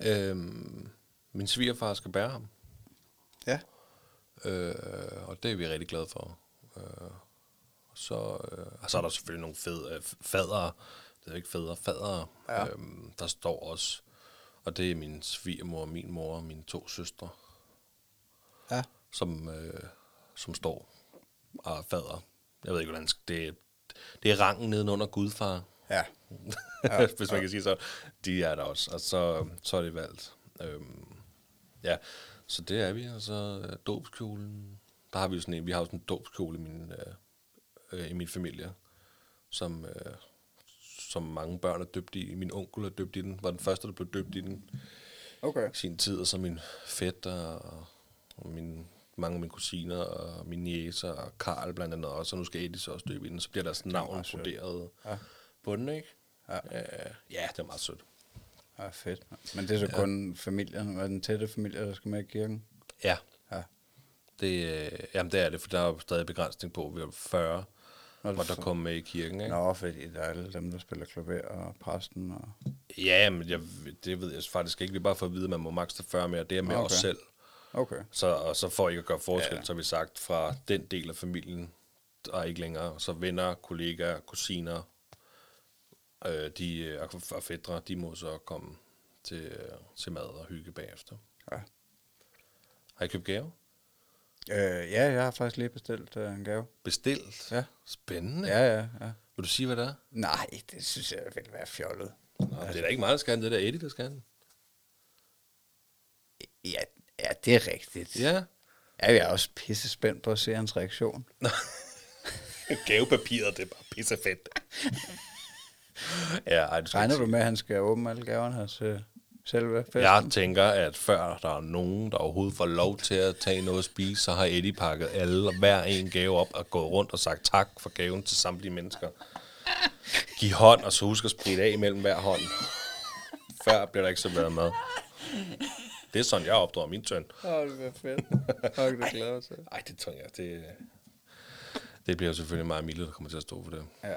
Øhm, min svigerfar skal bære ham, Ja. øh, og det er vi rigtig glade for. Øh, så, øh, og så er der selvfølgelig nogle fed, øh, fadere, det er ikke fædre, fadere, Ja. øhm, der står også, og det er min svigermor, min mor og mine to søstre, Ja. som, øh, som står og er fader. Jeg ved ikke, hvordan det, det er rangen nedenunder gudfar, Ja. Ja, [laughs] hvis man kan sige så. De er der også, og så, så er det valgt. Øhm, ja, så det er vi, og så øh, dåbskjolen. Der har vi jo sådan en, vi har jo sådan en dåbskjole i min, øh, øh, i min familie, som, øh, som mange børn er døbt i. Min onkel er døbt i den, var den første, der blev døbt i den Okay. i sin tid, og så min fætter og, og min, mange af mine kusiner og mine jæser og Karl blandt andet også, og nu skal Edis også døbe i den, så bliver deres navn broderet Ja. på den, ikke? Ja. Øh, ja, det er meget sødt. Ja, fedt. Men det er så ja. kun familien, og den tætte familie, der skal med i kirken? Ja, Ja. det, øh, jamen det er det, for der er jo stadig begrænsning på, vi er 40, Nå, hvor der kommer med i kirken, ikke? Nå, fordi der er alle dem, der spiller klaver og præsten. Og... Ja, men jeg, det ved jeg faktisk ikke. Vi er bare for at vide, at man må maks. tage 40 mere. Det er med Okay. os selv. Okay. Så, og så for ikke at gøre forskel, ja. så har vi sagt, fra den del af familien, der er ikke længere. Så venner, kollegaer, kusiner, øh, de, øh, og fædre, de må så komme til, øh, til mad og hygge bagefter. Ja. Har I købt gave? Øh, ja, jeg har faktisk lige bestilt øh, en gave. Bestilt? Ja. Spændende. Ja, ja, ja. Vil du sige, hvad det er? Nej, det synes jeg vil være fjollet. Nå, det er da ikke mig, der skal have. Det er da Eddie, der skal have. Ja, ja, det er rigtigt. Ja. Ja, jeg er også pisse spændt på at se hans reaktion. [laughs] Gavepapiret, det er bare pissefedt. [laughs] [laughs] ja, ej, du Regner du med, at han skal åbne alle gaverne her til selve festen? Jeg tænker, at før der er nogen, der overhovedet får lov til at tage noget at spise, så har Eddie pakket alle, hver en gave op og gået rundt og sagt tak for gaven til samtlige mennesker. Giv hånd, og så husk at spritte af imellem hver hånd. Før bliver der ikke serveret mad. Det er sådan, jeg opdrager min søn. Åh, det bliver fedt. Fuck, det glæder jeg til. Ej, det tror jeg, det, det bliver selvfølgelig meget Mille, der kommer til at stå for det. Ja.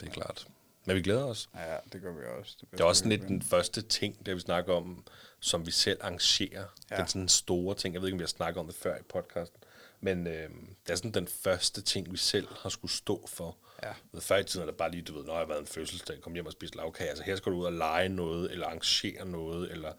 Det er klart. Men vi glæder os. ja, det gør vi også. bliver Det er også sådan lidt den første ting, der vi snakker om, som vi selv arrangerer. Ja. Den sådan store ting. Jeg ved ikke, om vi har snakket om det før i podcasten. Men øh, det er sådan den første ting, vi selv har skulle stå for. Ja. Ved før i tiden er det bare lige, du ved, når jeg har været en fødselsdag, kom hjem og spise lavkage. Altså her skal du ud og lege noget, eller arrangere noget, eller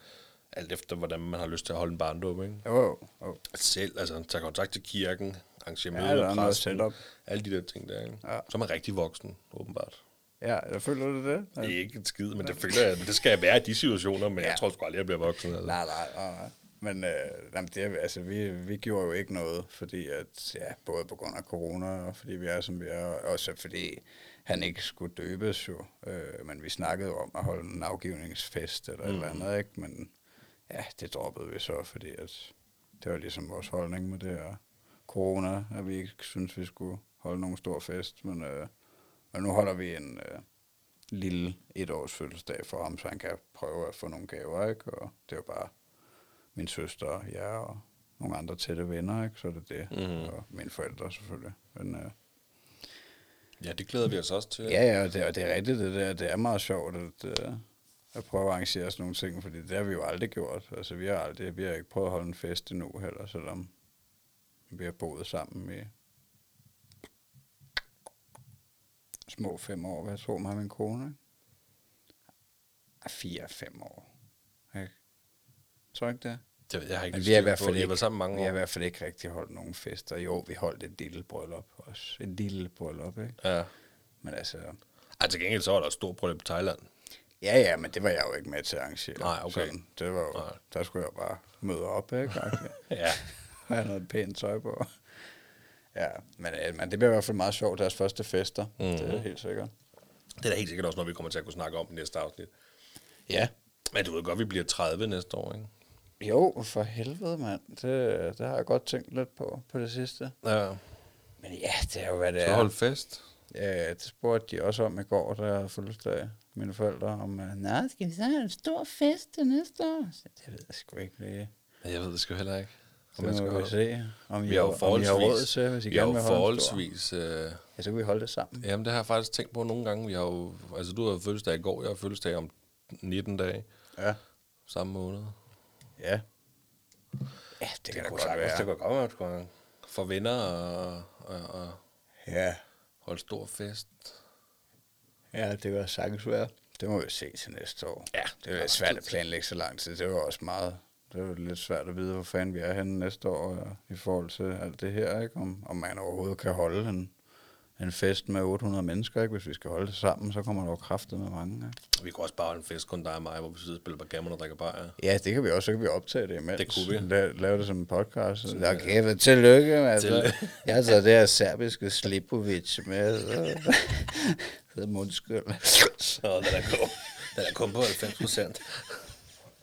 alt efter, hvordan man har lyst til at holde en barndom, ikke? Jo, jo, jo. Selv, altså tage kontakt til kirken, arrangere Ja, møder er præsten, alle de der ting der, ikke? Ja. Så er man rigtig voksen, åbenbart. Ja, jeg føler du det? Det er ikke en skid, men det føler jeg, det skal jeg være i de situationer, men ja. Jeg tror sgu aldrig, jeg bliver voksen. Altså. Nej, nej, nej, nej. Men øh, jamen, det, altså, vi, vi gjorde jo ikke noget, fordi at, ja, både på grund af corona, og fordi vi er, som vi er, og også fordi han ikke skulle døbes jo. Øh, men vi snakkede om at holde en afgivningsfest eller mm. et eller andet, ikke? Men ja, det droppede vi så, fordi at det var ligesom vores holdning med det her corona, at vi ikke synes, vi skulle holde nogen stor fest. Men, øh, men nu holder vi en øh, lille etårs fødselsdag for ham, så han kan prøve at få nogle gaver, ikke? Og det er jo bare min søster og jeg og nogle andre tætte venner, ikke? Så er det det. Mhm. Og mine forældre selvfølgelig. Men, øh, Ja, det glæder vi os også til. ja, ja, og det, og det er rigtigt, det der. Det er meget sjovt at, øh, at prøve at arrangere sådan nogle ting, fordi det har vi jo aldrig gjort. Altså, vi har aldrig, vi har ikke prøvet at holde en fest endnu heller, selvom vi har boet sammen i små fem år, hvad tror mig min kone? Ah, Fire-fem år. Ikke? Tror ikke det? Det, jeg har ikke Men vi har i hvert fald ikke, sammen mange vi har i år. hvert fald ikke rigtig holdt nogen fester. Jo, vi holdt et lille bryllup også. Et lille bryllup, ikke? Ja. Men altså, Ej, til gengæld så var der et stort bryllup i Thailand. ja, ja, men det var jeg jo ikke med til at arrangere. Nej, okay. Sådan, det var jo, Nej. der skulle jeg bare møde op, ikke? [laughs] Ja. Have noget pænt tøj på. Ja, men, øh, men det bliver i hvert fald meget sjovt, deres første fester. Mm. Det er helt sikkert. Det er da helt sikkert også noget, vi kommer til at kunne snakke om i næste afsnit. Ja. Men du ved godt, vi bliver 30 næste år, ikke? Jo, for helvede, mand. Det, det har jeg godt tænkt lidt på, på det sidste. Ja. Men ja, det er jo, hvad det Så er. hold fest. Ja, det spurgte de også om i går, da jeg havde fødselsdag. Mine forældre om, uh, nej, skal vi så have en stor fest til næste år? Så det ved jeg sgu ikke lige. Men jeg ved det sgu heller ikke. Så man skal vi holde. se, om Vi har jo om I har råd forholdsvis, til, hvis I vi gerne jo vil holde forholdsvis øh, Ja, så kan vi holde det sammen. Jamen, det har jeg faktisk tænkt på nogle gange. Vi har jo, altså, du har fødselsdag i går, jeg har fødselsdag om 19 dage, Ja. samme måned. Ja. Ja, det, kan da kunne godt sagtens- være. Det kunne godt være, skulle for venner og, og, og Ja. holde stor fest. ja, det kan sagtens være. Det må vi se til næste år. Ja. Det er svært at planlægge så lang tid. Det var også meget... Det var lidt svært at vide, hvor fanden vi er henne næste år og i forhold til alt det her, ikke? Om, om man overhovedet kan holde en, en fest med 800 mennesker, ikke? Hvis vi skal holde det sammen, så kommer der jo kraftet med mange, ikke? Vi kunne også bare holde en fest, kun dig og mig, hvor vi sidder og spiller backgammon og drikker bajer. Ja, det kan vi også. Så kan vi optage det imens. Det kunne vi. La- lave det som en podcast. Ja, okay, men tillykke. Altså. Tillykke. Jeg har taget det her serbiske Slipovic med. Det er mundskyld. Så den er kun, den er kun på 90 procent.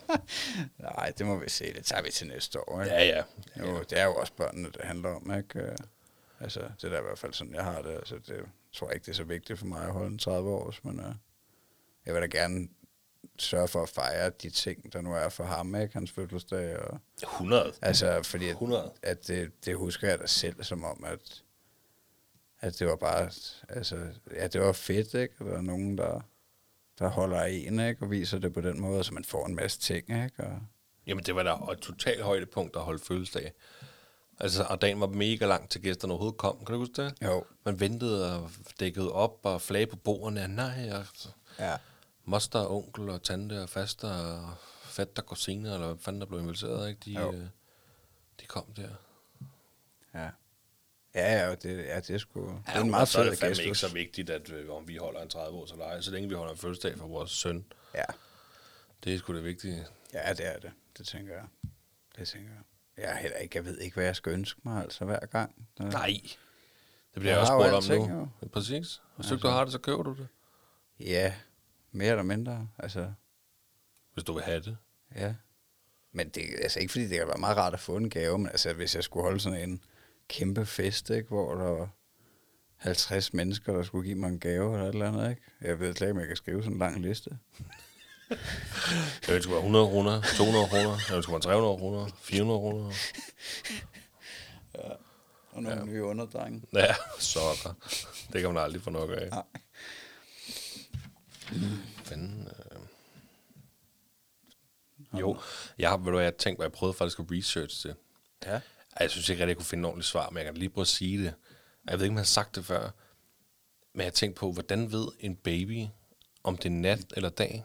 [laughs] Nej, det må vi se. Det tager vi til næste år. Ikke? Ja, ja. Jo, det er jo også børnene, det handler om. Ikke? Øh, Altså, det er da i hvert fald sådan, jeg har det. Altså, det tror jeg ikke, det er så vigtigt for mig at holde en 30 års, men uh, jeg vil da gerne sørge for at fejre de ting, der nu er for ham, ikke? Hans fødselsdag og 100. Altså, fordi at, 100. at det, det husker jeg da selv som om, at, at det var bare, altså, ja, det var fedt, ikke? Der er nogen, der, der holder en, ikke? Og viser det på den måde, så man får en masse ting, ikke? Og, Jamen, det var da et totalt højdepunkt at holde fødselsdag. Altså, og dagen var mega lang til gæsterne overhovedet kom. Kan du huske det? jo. Man ventede og dækkede op og flage på bordene. og Nej, og Ja. moster, og onkel og tante og faster og fætter, kusiner, eller hvad fanden der blev inviteret, ikke? De, Jo. øh, de kom der. Ja. Ja, ja, det, ja, det er sgu... det er en meget så er det fandme ikke så vigtigt, at øh, om vi holder en 30 års eller ej. Så længe vi holder en fødselsdag for vores søn. Ja. Det er sgu det vigtige. ja, det er det. Det tænker jeg. Det tænker jeg. Jeg, er heller ikke, jeg ved ikke, hvad jeg skal ønske mig, altså hver gang. Det, Nej. Det bliver Jeg jeg også spurgt om nu. jo. Præcis. Hvis Altså. du har det, så køber du det. Ja, mere eller mindre. Altså, Hvis du vil have det. Ja. Men det er altså ikke, fordi det kan være meget rart at få en gave, men altså, hvis jeg skulle holde sådan en kæmpe fest, ikke, hvor der var 50 mennesker, der skulle give mig en gave eller et eller andet, ikke? Jeg ved slet ikke, om jeg kan skrive sådan en lang liste. Jeg ønsker mig 100 kroner, 200 kroner, jeg ønsker mig 300 kroner, 400 kroner. Og nogle ja. nye underdrenge. Ja, sokker. Det kan man aldrig få nok af. Nej. Fanden, øh. Jo, jeg ved du, jeg tænkte, jeg prøvede faktisk at research det. Ja. Ej, Jeg synes ikke rigtig, jeg kunne finde et ordentligt svar, men jeg kan lige prøve at sige det. Jeg ved ikke, om jeg har sagt det før, men jeg tænkte på, hvordan ved en baby, om det er nat eller dag?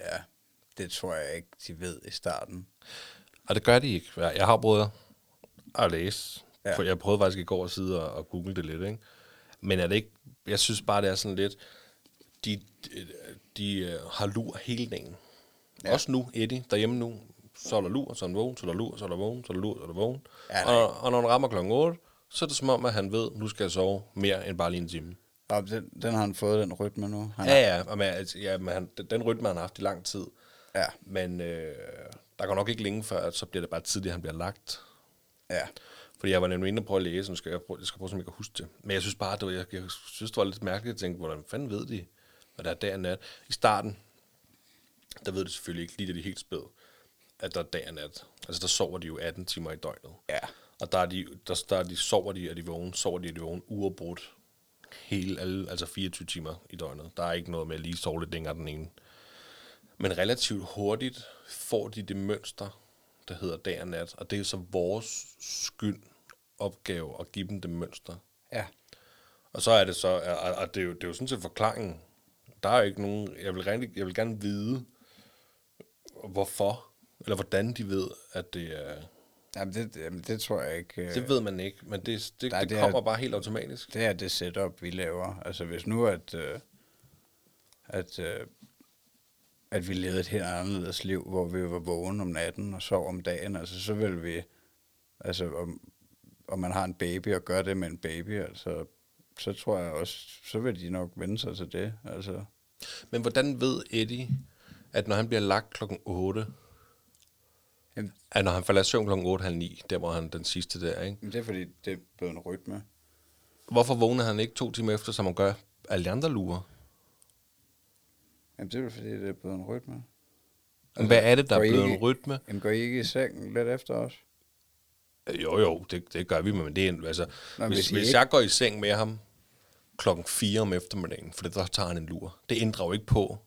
Ja, det tror jeg ikke, de ved i starten. Og det gør de ikke. Jeg har prøvet at læse. Ja. Ja. Jeg prøvede faktisk i går at sidde og, og google det lidt, ikke? Men er det ikke... Jeg synes bare, det er sådan lidt... De, de, de øh, har lur hele dagen. Ja. Også nu, Eddie, derhjemme nu. Så er der lur, så er han vågen, så er der lur, så er der vågen, så er der lur, så er der vågen. Ja, nej. og, og når han rammer klokken 8, så er det som om, at han ved, nu skal jeg sove mere end bare lige en time. Og den, den har han fået, den rytme nu. Han Ja, ja, og men, altså, ja men han, den rytme har han haft i lang tid. ja, Men øh, der går nok ikke længe før, at så bliver det bare tidligt, at han bliver lagt. ja. Fordi jeg var nemlig inde og prøve at læse, nu skal jeg, prøve, jeg skal prøve, som jeg kan huske det. Men jeg synes bare, det var, jeg, jeg synes, det var lidt mærkeligt. Jeg tænkte, hvordan fanden ved de, hvad der er dag og nat? I starten, der ved de selvfølgelig ikke, lige da de helt spæd, at der er dag og nat. Altså, der sover de jo 18 timer i døgnet. Ja. Og der, er de, der, der er de, sover de, og de vågen, sover de, og de vågen uafbrudt. Hele, alle, altså 24 timer i døgnet. Der er ikke noget med at lige sove lidt længere den ene. Men relativt hurtigt får de det mønster, der hedder dag og nat. Og det er så vores skyld opgave at give dem det mønster. Ja. Og så er det så, og, og det, er jo, det er jo sådan set forklaringen. Der er jo ikke nogen, jeg vil, rigtig, jeg vil gerne vide, hvorfor, eller hvordan de ved, at det er, Jamen, det, jamen, det tror jeg ikke. det ved man ikke, men det, det, Nej, det, det er- kommer bare helt automatisk. Det er det setup, vi laver. Altså hvis nu, at, øh, at, øh, at vi levede et helt anderledes liv, hvor vi var vågne om natten og sov om dagen, altså så vil vi, altså om, om man har en baby og gør det med en baby, altså så tror jeg også, så vil de nok vende sig til det. Altså, Men hvordan ved Eddie, at når han bliver lagt klokken 8, Jamen- at når han falder i søvn klokken 8, halv 9, der var han den sidste der, ikke? men det er fordi, det er blevet en rytme. Hvorfor vågner han ikke to timer efter, som han gør alle de andre lurer? Jamen det er fordi, det er blevet en rytme. Altså, Hvad er det, der er blevet en ikke- rytme? Jamen går I ikke i sengen lidt efter os? Jo, jo, det, det gør vi, men det er en, altså, Nå, hvis, hvis hvis ikke- jeg går i seng med ham klokken 4 om eftermiddagen, for der tager han en lur, det ændrer jo ikke på,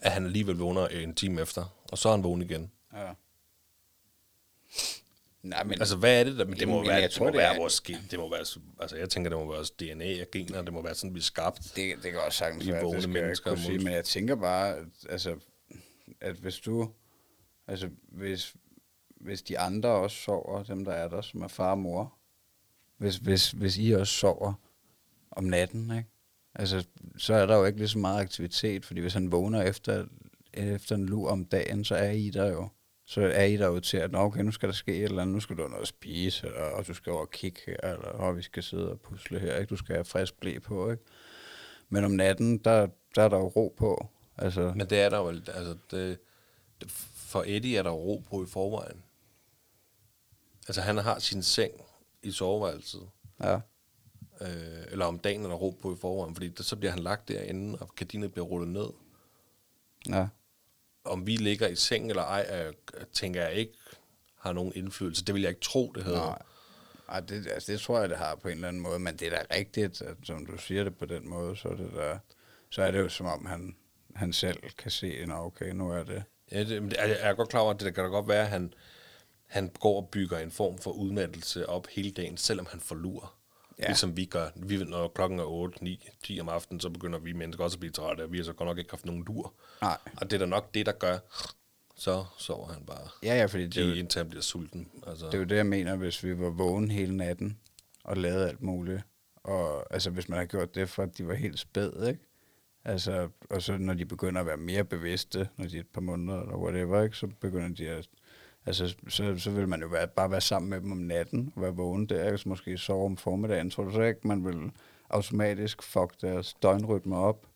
at han alligevel vågner en time efter, og så er han vågen igen. Ja. Nej, men Altså, hvad er det der? Men det må Jamen, være, jeg det tror, må det være er- vores gen. Det må være, altså, jeg tænker, det må være vores DNA og gener. Det må være sådan, vi er skabt. Det, det kan også sagtens være, det skal jeg mennesker kunne sige, men jeg tænker bare, at, altså, at hvis du, altså hvis, hvis de andre også sover, dem der er der, som er far og mor, hvis, hvis, hvis I også sover om natten, ikke? Altså, så er der jo ikke lige så meget aktivitet, fordi hvis han vågner efter, efter en lur om dagen, så er I der jo. Så er I der jo til, at "Nå, okay, nu skal der ske et eller andet, nu skal du have noget at spise, eller og du skal over og kigge her, eller og vi skal sidde og pusle her, ikke? du skal have frisk blæ på, ikke? Men om natten, der, der er der jo ro på. Altså, Men det er der jo, altså, det, det, for Eddie er der ro på i forvejen. Altså, han har sin seng i soveværelset. ja. Øh, eller om dagen er der ro på i forvejen, fordi der, så bliver han lagt derinde, og gardinet bliver rullet ned. Ja. Om vi ligger i seng eller ej, er, tænker jeg ikke har nogen indflydelse. Det vil jeg ikke tro, det hedder. Nej. Ej, det, altså, det tror jeg, det har på en eller anden måde, men det er da rigtigt, at som du siger det på den måde, så er det, der, så er det jo som om, han, han selv kan se, at okay, nu er det. Ja, det, men er- jeg er godt klar over, at det kan da godt være, at han, han går og bygger en form for udmattelse op hele dagen, selvom han får lur. Ja. Ligesom vi gør. Vi, når klokken er 8, 9, 10 om aftenen, så begynder vi mennesker også at blive trætte, og vi har så godt nok ikke haft nogen lur. Nej. Og det er da nok det, der gør, så sover han bare. Ja, ja, fordi det er, jo, indtil han bliver sulten. Altså, det er jo det, jeg mener, hvis vi var vågen hele natten og lavede alt muligt. Og altså, hvis man har gjort det, for at de var helt spæd, ikke? Altså, og så når de begynder at være mere bevidste, når de er et par måneder eller whatever, ikke? så begynder de at... Altså, så, så vil man jo være, bare være sammen med dem om natten og være vågen der, så måske sove om formiddagen. Tror du så ikke, man vil automatisk fuck deres døgnrytme op?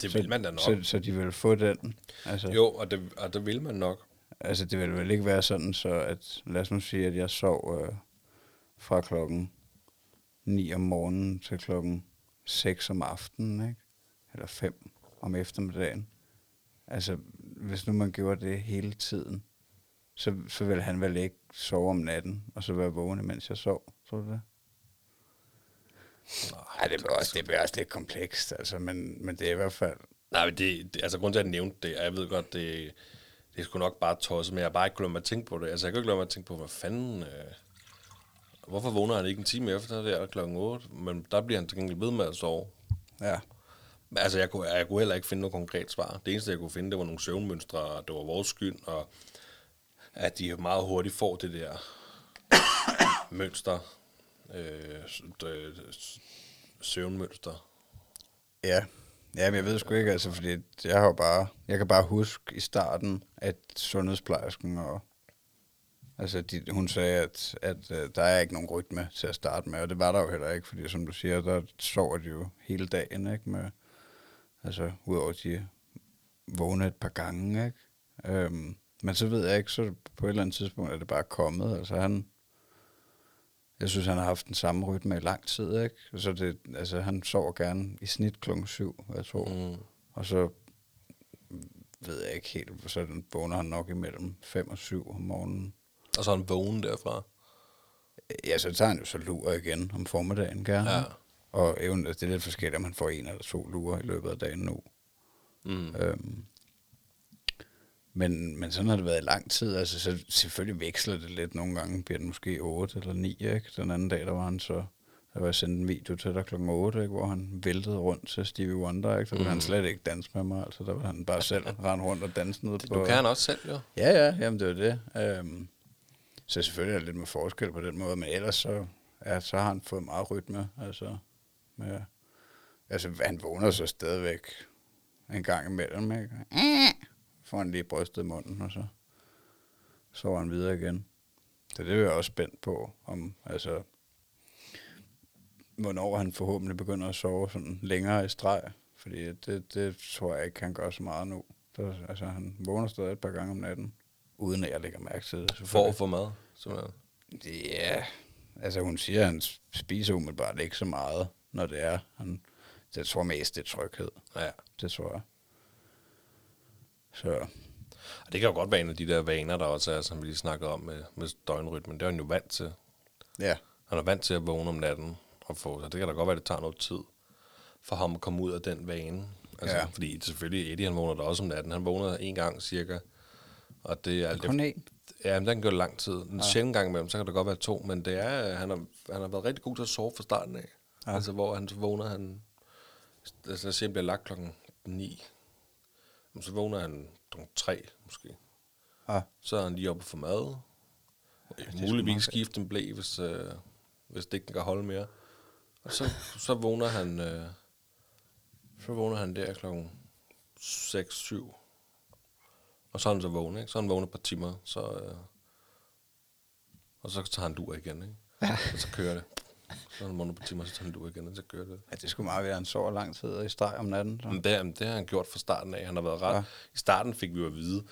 det så, vil man da nok. Så, så de vil få den. Altså, Jo, og det, og det vil man nok. Altså, det vil vel ikke være sådan, så at, lad os nu sige, at jeg sov øh, fra klokken 9 om morgenen til klokken 6 om aftenen, ikke? Eller 5 om eftermiddagen. Altså, hvis nu man gjorde det hele tiden, så, så vil han vel ikke sove om natten, og så være vågen, mens jeg sov. Tror du det? Nej, det bliver også, det bliver også lidt komplekst, altså, men, men det er i hvert fald... Nej, men det, det, altså grund til, at jeg nævnte det, og jeg ved godt, det, det sgu nok bare tosset, men jeg har bare ikke glemt at tænke på det. Altså, jeg kan ikke glemme at tænke på, hvad fanden... Øh, hvorfor vågner han ikke en time efter det er klokken 8? Men der bliver han til gengæld ved med at sove. Ja, Altså, jeg kunne, jeg kunne heller ikke finde noget konkret svar. Det eneste, jeg kunne finde, det var nogle søvnmønstre, og det var vores skyld, og at de meget hurtigt får det der mønster, øh, øh, søvnmønster. Ja, Ja, men jeg ved sgu ikke, altså, fordi jeg har jo bare, jeg kan bare huske i starten, at sundhedsplejersken og, altså, de, hun sagde, at, at uh, der er ikke nogen rytme til at starte med, og det var der jo heller ikke, fordi som du siger, der sover de jo hele dagen, ikke, med, altså, udover at de vågne et par gange, ikke, øhm, men så ved jeg ikke, så på et eller andet tidspunkt er det bare kommet, altså han, jeg synes, han har haft den samme rytme i lang tid, ikke? Så det, altså, han sover gerne i snit klokken syv, jeg tror. Mm. Og så ved jeg ikke helt, så den vågner han nok imellem 5 og 7 om morgenen. Og så er han vågen derfra. Ja, så tager han jo så lur igen om formiddagen gerne. Ja. Og even, altså, det er lidt forskelligt, om han får en eller to lurer i løbet af dagen nu. Mm. Øhm, men, men sådan har det været i lang tid. Altså, så selvfølgelig veksler det lidt. Nogle gange bliver det måske 8 eller 9, ikke? Den anden dag, der var han så... Der var sendt en video til dig klokken 8, ikke? hvor han væltede rundt til Stevie Wonder. Ikke? Så ville mm. han slet ikke danse med mig. Altså, der var han bare selv [laughs] rende rundt og danse ned på... Du kan han også selv, jo. Ja, ja, jamen det var det. Øhm, så selvfølgelig er det lidt med forskel på den måde, men ellers så, ja, så har han fået meget rytme. Altså, med, altså han vågner så stadigvæk en gang imellem, ikke? Får han lige brystet munden, og så sover han videre igen. Så det er jeg også spændt på, om altså, hvornår han forhåbentlig begynder at sove sådan længere i streg. Fordi det, det tror jeg ikke, han gør så meget nu. Så, altså, han vågner stadig et par gange om natten, uden at jeg lægger mærke til det. For for mad, simpelthen. Ja, altså hun siger, at han spiser umiddelbart ikke så meget, når det er. Han, det tror mest, det er tryghed. Ja. Det tror jeg. Så Og det kan jo godt være en af de der vaner, der også er, som vi lige snakkede om med, med døgnrytmen. Det er han jo vant til. ja, Han er vant til at vågne om natten og få, så det kan da godt være, at det tager noget tid for ham at komme ud af den vane. Altså, Ja. Fordi selvfølgelig, Eddie han vågner da også om natten. Han vågner en gang cirka. Og det er alt kun én. Ja, men den kan gå lang tid. En ja. sjældent gang imellem, så kan det godt være to. Men det er, han, har, han har været rigtig god til at sove fra starten af. Ja. Altså, hvor han vågner, han... Altså, lad os sige, han bliver lagt klokken 9. Så vågner han klokken 3, måske. Ja. Så er han lige oppe for mad. Ja, Muligvis skifte en blæ, hvis, øh, hvis det ikke kan holde mere. Og så, så vågner han... Øh, så vågner han der klokken 6-7. Og så er han så vågen, ikke? Så er han vågen et par timer, så... Øh, og så tager han dur igen, ikke? Ja. Og så kører det. Så han vågen et par timer, så tager han dur igen, og så kører det. ja, det skulle meget være, han sover lang tid i streg om natten. Så. Men det, jamen, det har han gjort fra starten af. Han har været ret. Ja. I starten fik vi jo at vide,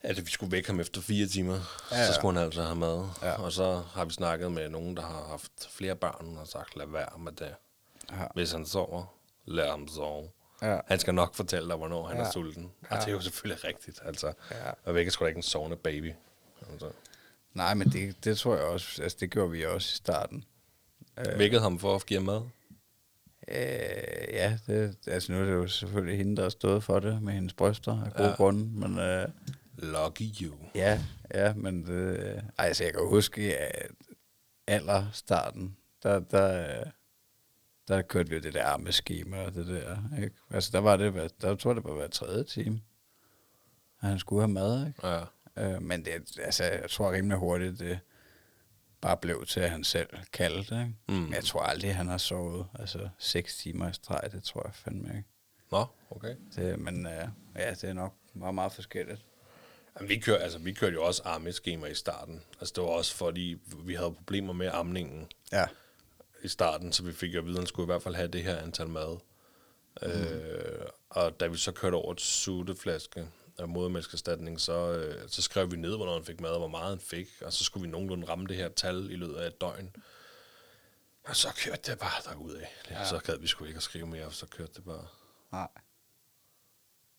at vi skulle vække ham efter fire timer. Ja, Ja. Så skulle han altså have mad. Ja. Og så har vi snakket med nogen, der har haft flere børn, og sagt, lad være med det. Ja. Hvis han sover, lad ham sove. Ja. Han skal nok fortælle dig, hvornår han Ja. er sulten. Og det er jo selvfølgelig rigtigt. Altså, Ja. og vække sgu da ikke en sovende baby. Altså, Nej, men det, det tror jeg også, altså det gjorde vi også i starten. Øh. Vækkede ham for at give ham mad. Øh, ja, det, altså nu er det jo selvfølgelig hende, der har stået for det med hendes bryster af gode ja. Grunde, men øh, Lucky you. ja, ja, men det, ej, altså jeg kan huske, at aller starten, der, der, øh, der kørte vi jo det der armeskema og det der, ikke? Altså der var det, der tror det var hver tredje time, at han skulle have mad, ikke? Ja. Øh, men det, altså, jeg tror rimelig hurtigt, det bare blev til, at han selv kaldte. Ikke? Mm. Men jeg tror aldrig, han har sovet altså, seks timer i streg. Det tror jeg fandme ikke. Nå, okay. Det, men øh, ja, det er nok meget, meget forskelligt. Jamen, vi, kør, altså, vi kørte jo også armeskema i starten. Altså, det var også fordi, vi havde problemer med amningen Ja. i starten, så vi fik jo at vide, at han skulle i hvert fald have det her antal mad. Mm. Øh, og da vi så kørte over til sutteflaske af modermælkserstatning, så, øh, så skrev vi ned, hvornår han fik mad, og hvor meget han fik, og så skulle vi nogenlunde ramme det her tal i løbet af et døgn. Og så kørte det bare derudad. Ja. Så gad vi sgu ikke at skrive mere, så kørte det bare. Nej.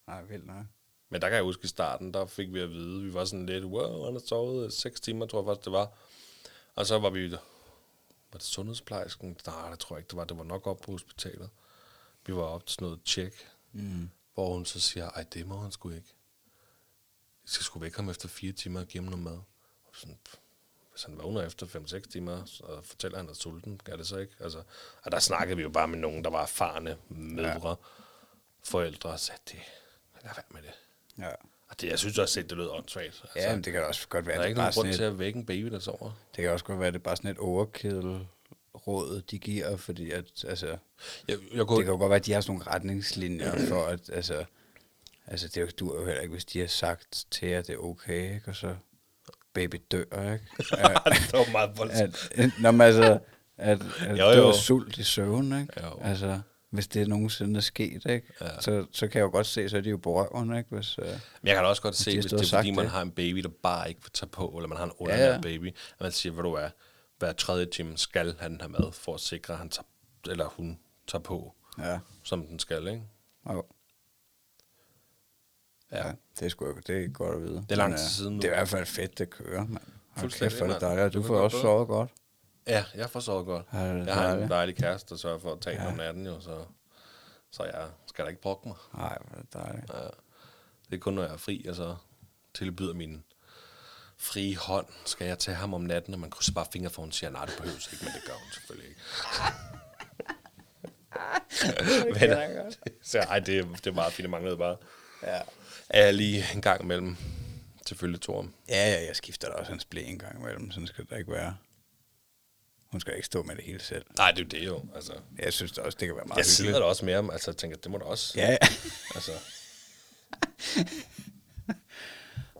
Nej, vildt nok. Men der kan jeg huske i starten, der fik vi at vide, vi var sådan lidt, wow, han har sovet 6 timer, tror jeg faktisk det var. Og så var vi, var det sundhedsplejersken? Nej, det tror jeg ikke, det var. Det var nok op på hospitalet. Vi var op til sådan noget tjek, Mm. hvor hun så siger, ej, det må han sgu ikke. Skal sgu væk ham efter fire timer og give ham noget mad. Og sådan, pff, hvis han vågner efter 5-6 timer, så fortæller han, at han er sulten. Gør det så ikke? Altså, og der snakkede vi jo bare med nogen, der var erfarne mødre, ja. forældre, og sagde, det, lad være med det. Ja. Og det, jeg synes også, at det lød åndssvagt. Altså, Ja, men det kan også godt være, der er det ikke er nogen grund til at vække en baby, der sover. det kan også godt være, det er bare sådan et overkill råd, de giver, fordi at, altså, Jeg, jeg det kunne, kan jo godt være, at de har sådan nogle retningslinjer [clears throat] for, at, altså, altså det er jo, du jo heller ikke, hvis de har sagt til jer, det er okay, ikke? Og så baby dør, ikke? [laughs] det var meget voldsomt. at, når man altså, at, at Jo, jo, dør sult i søvn, ikke? Jo. Altså, hvis det nogensinde er sket, ikke? Ja. Så, så kan jeg jo godt se, så er de jo på røven, ikke? Hvis, uh, Men jeg kan da også godt se, de hvis det er fordi, sagt man det. har en baby, der bare ikke vil tage på, eller man har en undernæret ja. baby, at man siger, hvad du er, hver tredje time skal han have mad, for at sikre, at han tager, eller hun tager på, ja. som den skal, ikke? Jo. Ja, det er, sgu, det er godt at vide. er lang tid øh, siden nu. Det er i hvert fald fedt, det kører, mand. Hold kæft, er det dejligt. Du får også sovet godt. Ja, jeg forstår godt. Ja, det er jeg har en dejlig kæreste, der sørger for at tage ja. om natten, jo, så, så jeg skal da ikke brokke mig. Nej, hvor er det dejligt. Ja. Det er kun, når jeg er fri, og så tilbyder min frie hånd. Skal jeg tage ham om natten, og man krydser bare fingre for, hun siger, nej, det behøves ikke, men det gør hun selvfølgelig ikke. [laughs] men, så, ej, det, er- det er meget fint, det manglede bare. Ja. Er jeg lige en gang imellem, selvfølgelig Torum. Ja, ja, jeg skifter da også hans blæ en gang imellem. Sådan skal det ikke være. Hun skal ikke stå med det hele selv. Nej, det er jo det jo. Altså, Jeg synes da også, det kan være meget jeg sidder hyggeligt. der også med ham, altså jeg tænker, det må da også. Ja, ja. Altså, [laughs]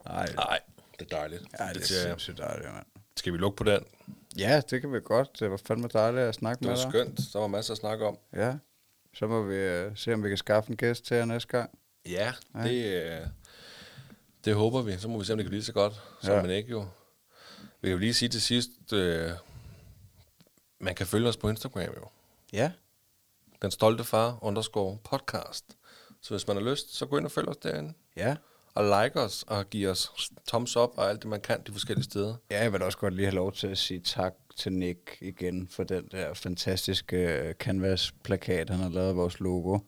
Nej, nej, det er dejligt. ja, det, det er siger jeg. sindssygt dejligt, mand. Skal vi lukke på den? Ja, det kan vi godt. Det var fandme dejligt at snakke Det med var dig. skønt. Der var masser at snakke om. Ja. Så må vi uh, se, om vi kan skaffe en gæst til jer næste gang. Ja, det, øh, det håber vi. Så må vi se, om det kan blive så godt, som Ja. ja. man ikke jo. Vi kan jo lige sige til sidst, øh, man kan følge os på Instagram jo. Ja. Den stolte far underscore podcast. Så hvis man har lyst, så gå ind og følg os derinde. Ja. Og like os, og give os thumbs up og alt det, man kan de forskellige steder. Ja, jeg vil også godt lige have lov til at sige tak til Nick igen for den der fantastiske øh, canvas-plakat, han har lavet af vores logo.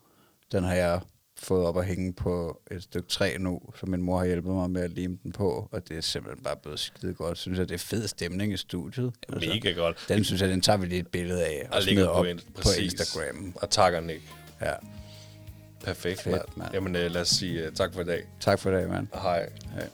Den har jeg fået op at hænge på et stykke træ nu, så min mor har hjulpet mig med at lime den på, og det er simpelthen bare blevet skide godt. Synes jeg, det er fed stemning i studiet. Mega godt. Den synes jeg, den tager vi lige et billede af og, Og smider op på, in- på. Instagram. Og takker Nick. Ja. Perfekt, Fedt, mand. mand. Jamen, øh, lad os sige uh, tak for i dag. Tak for det, mand. Hej. Hej.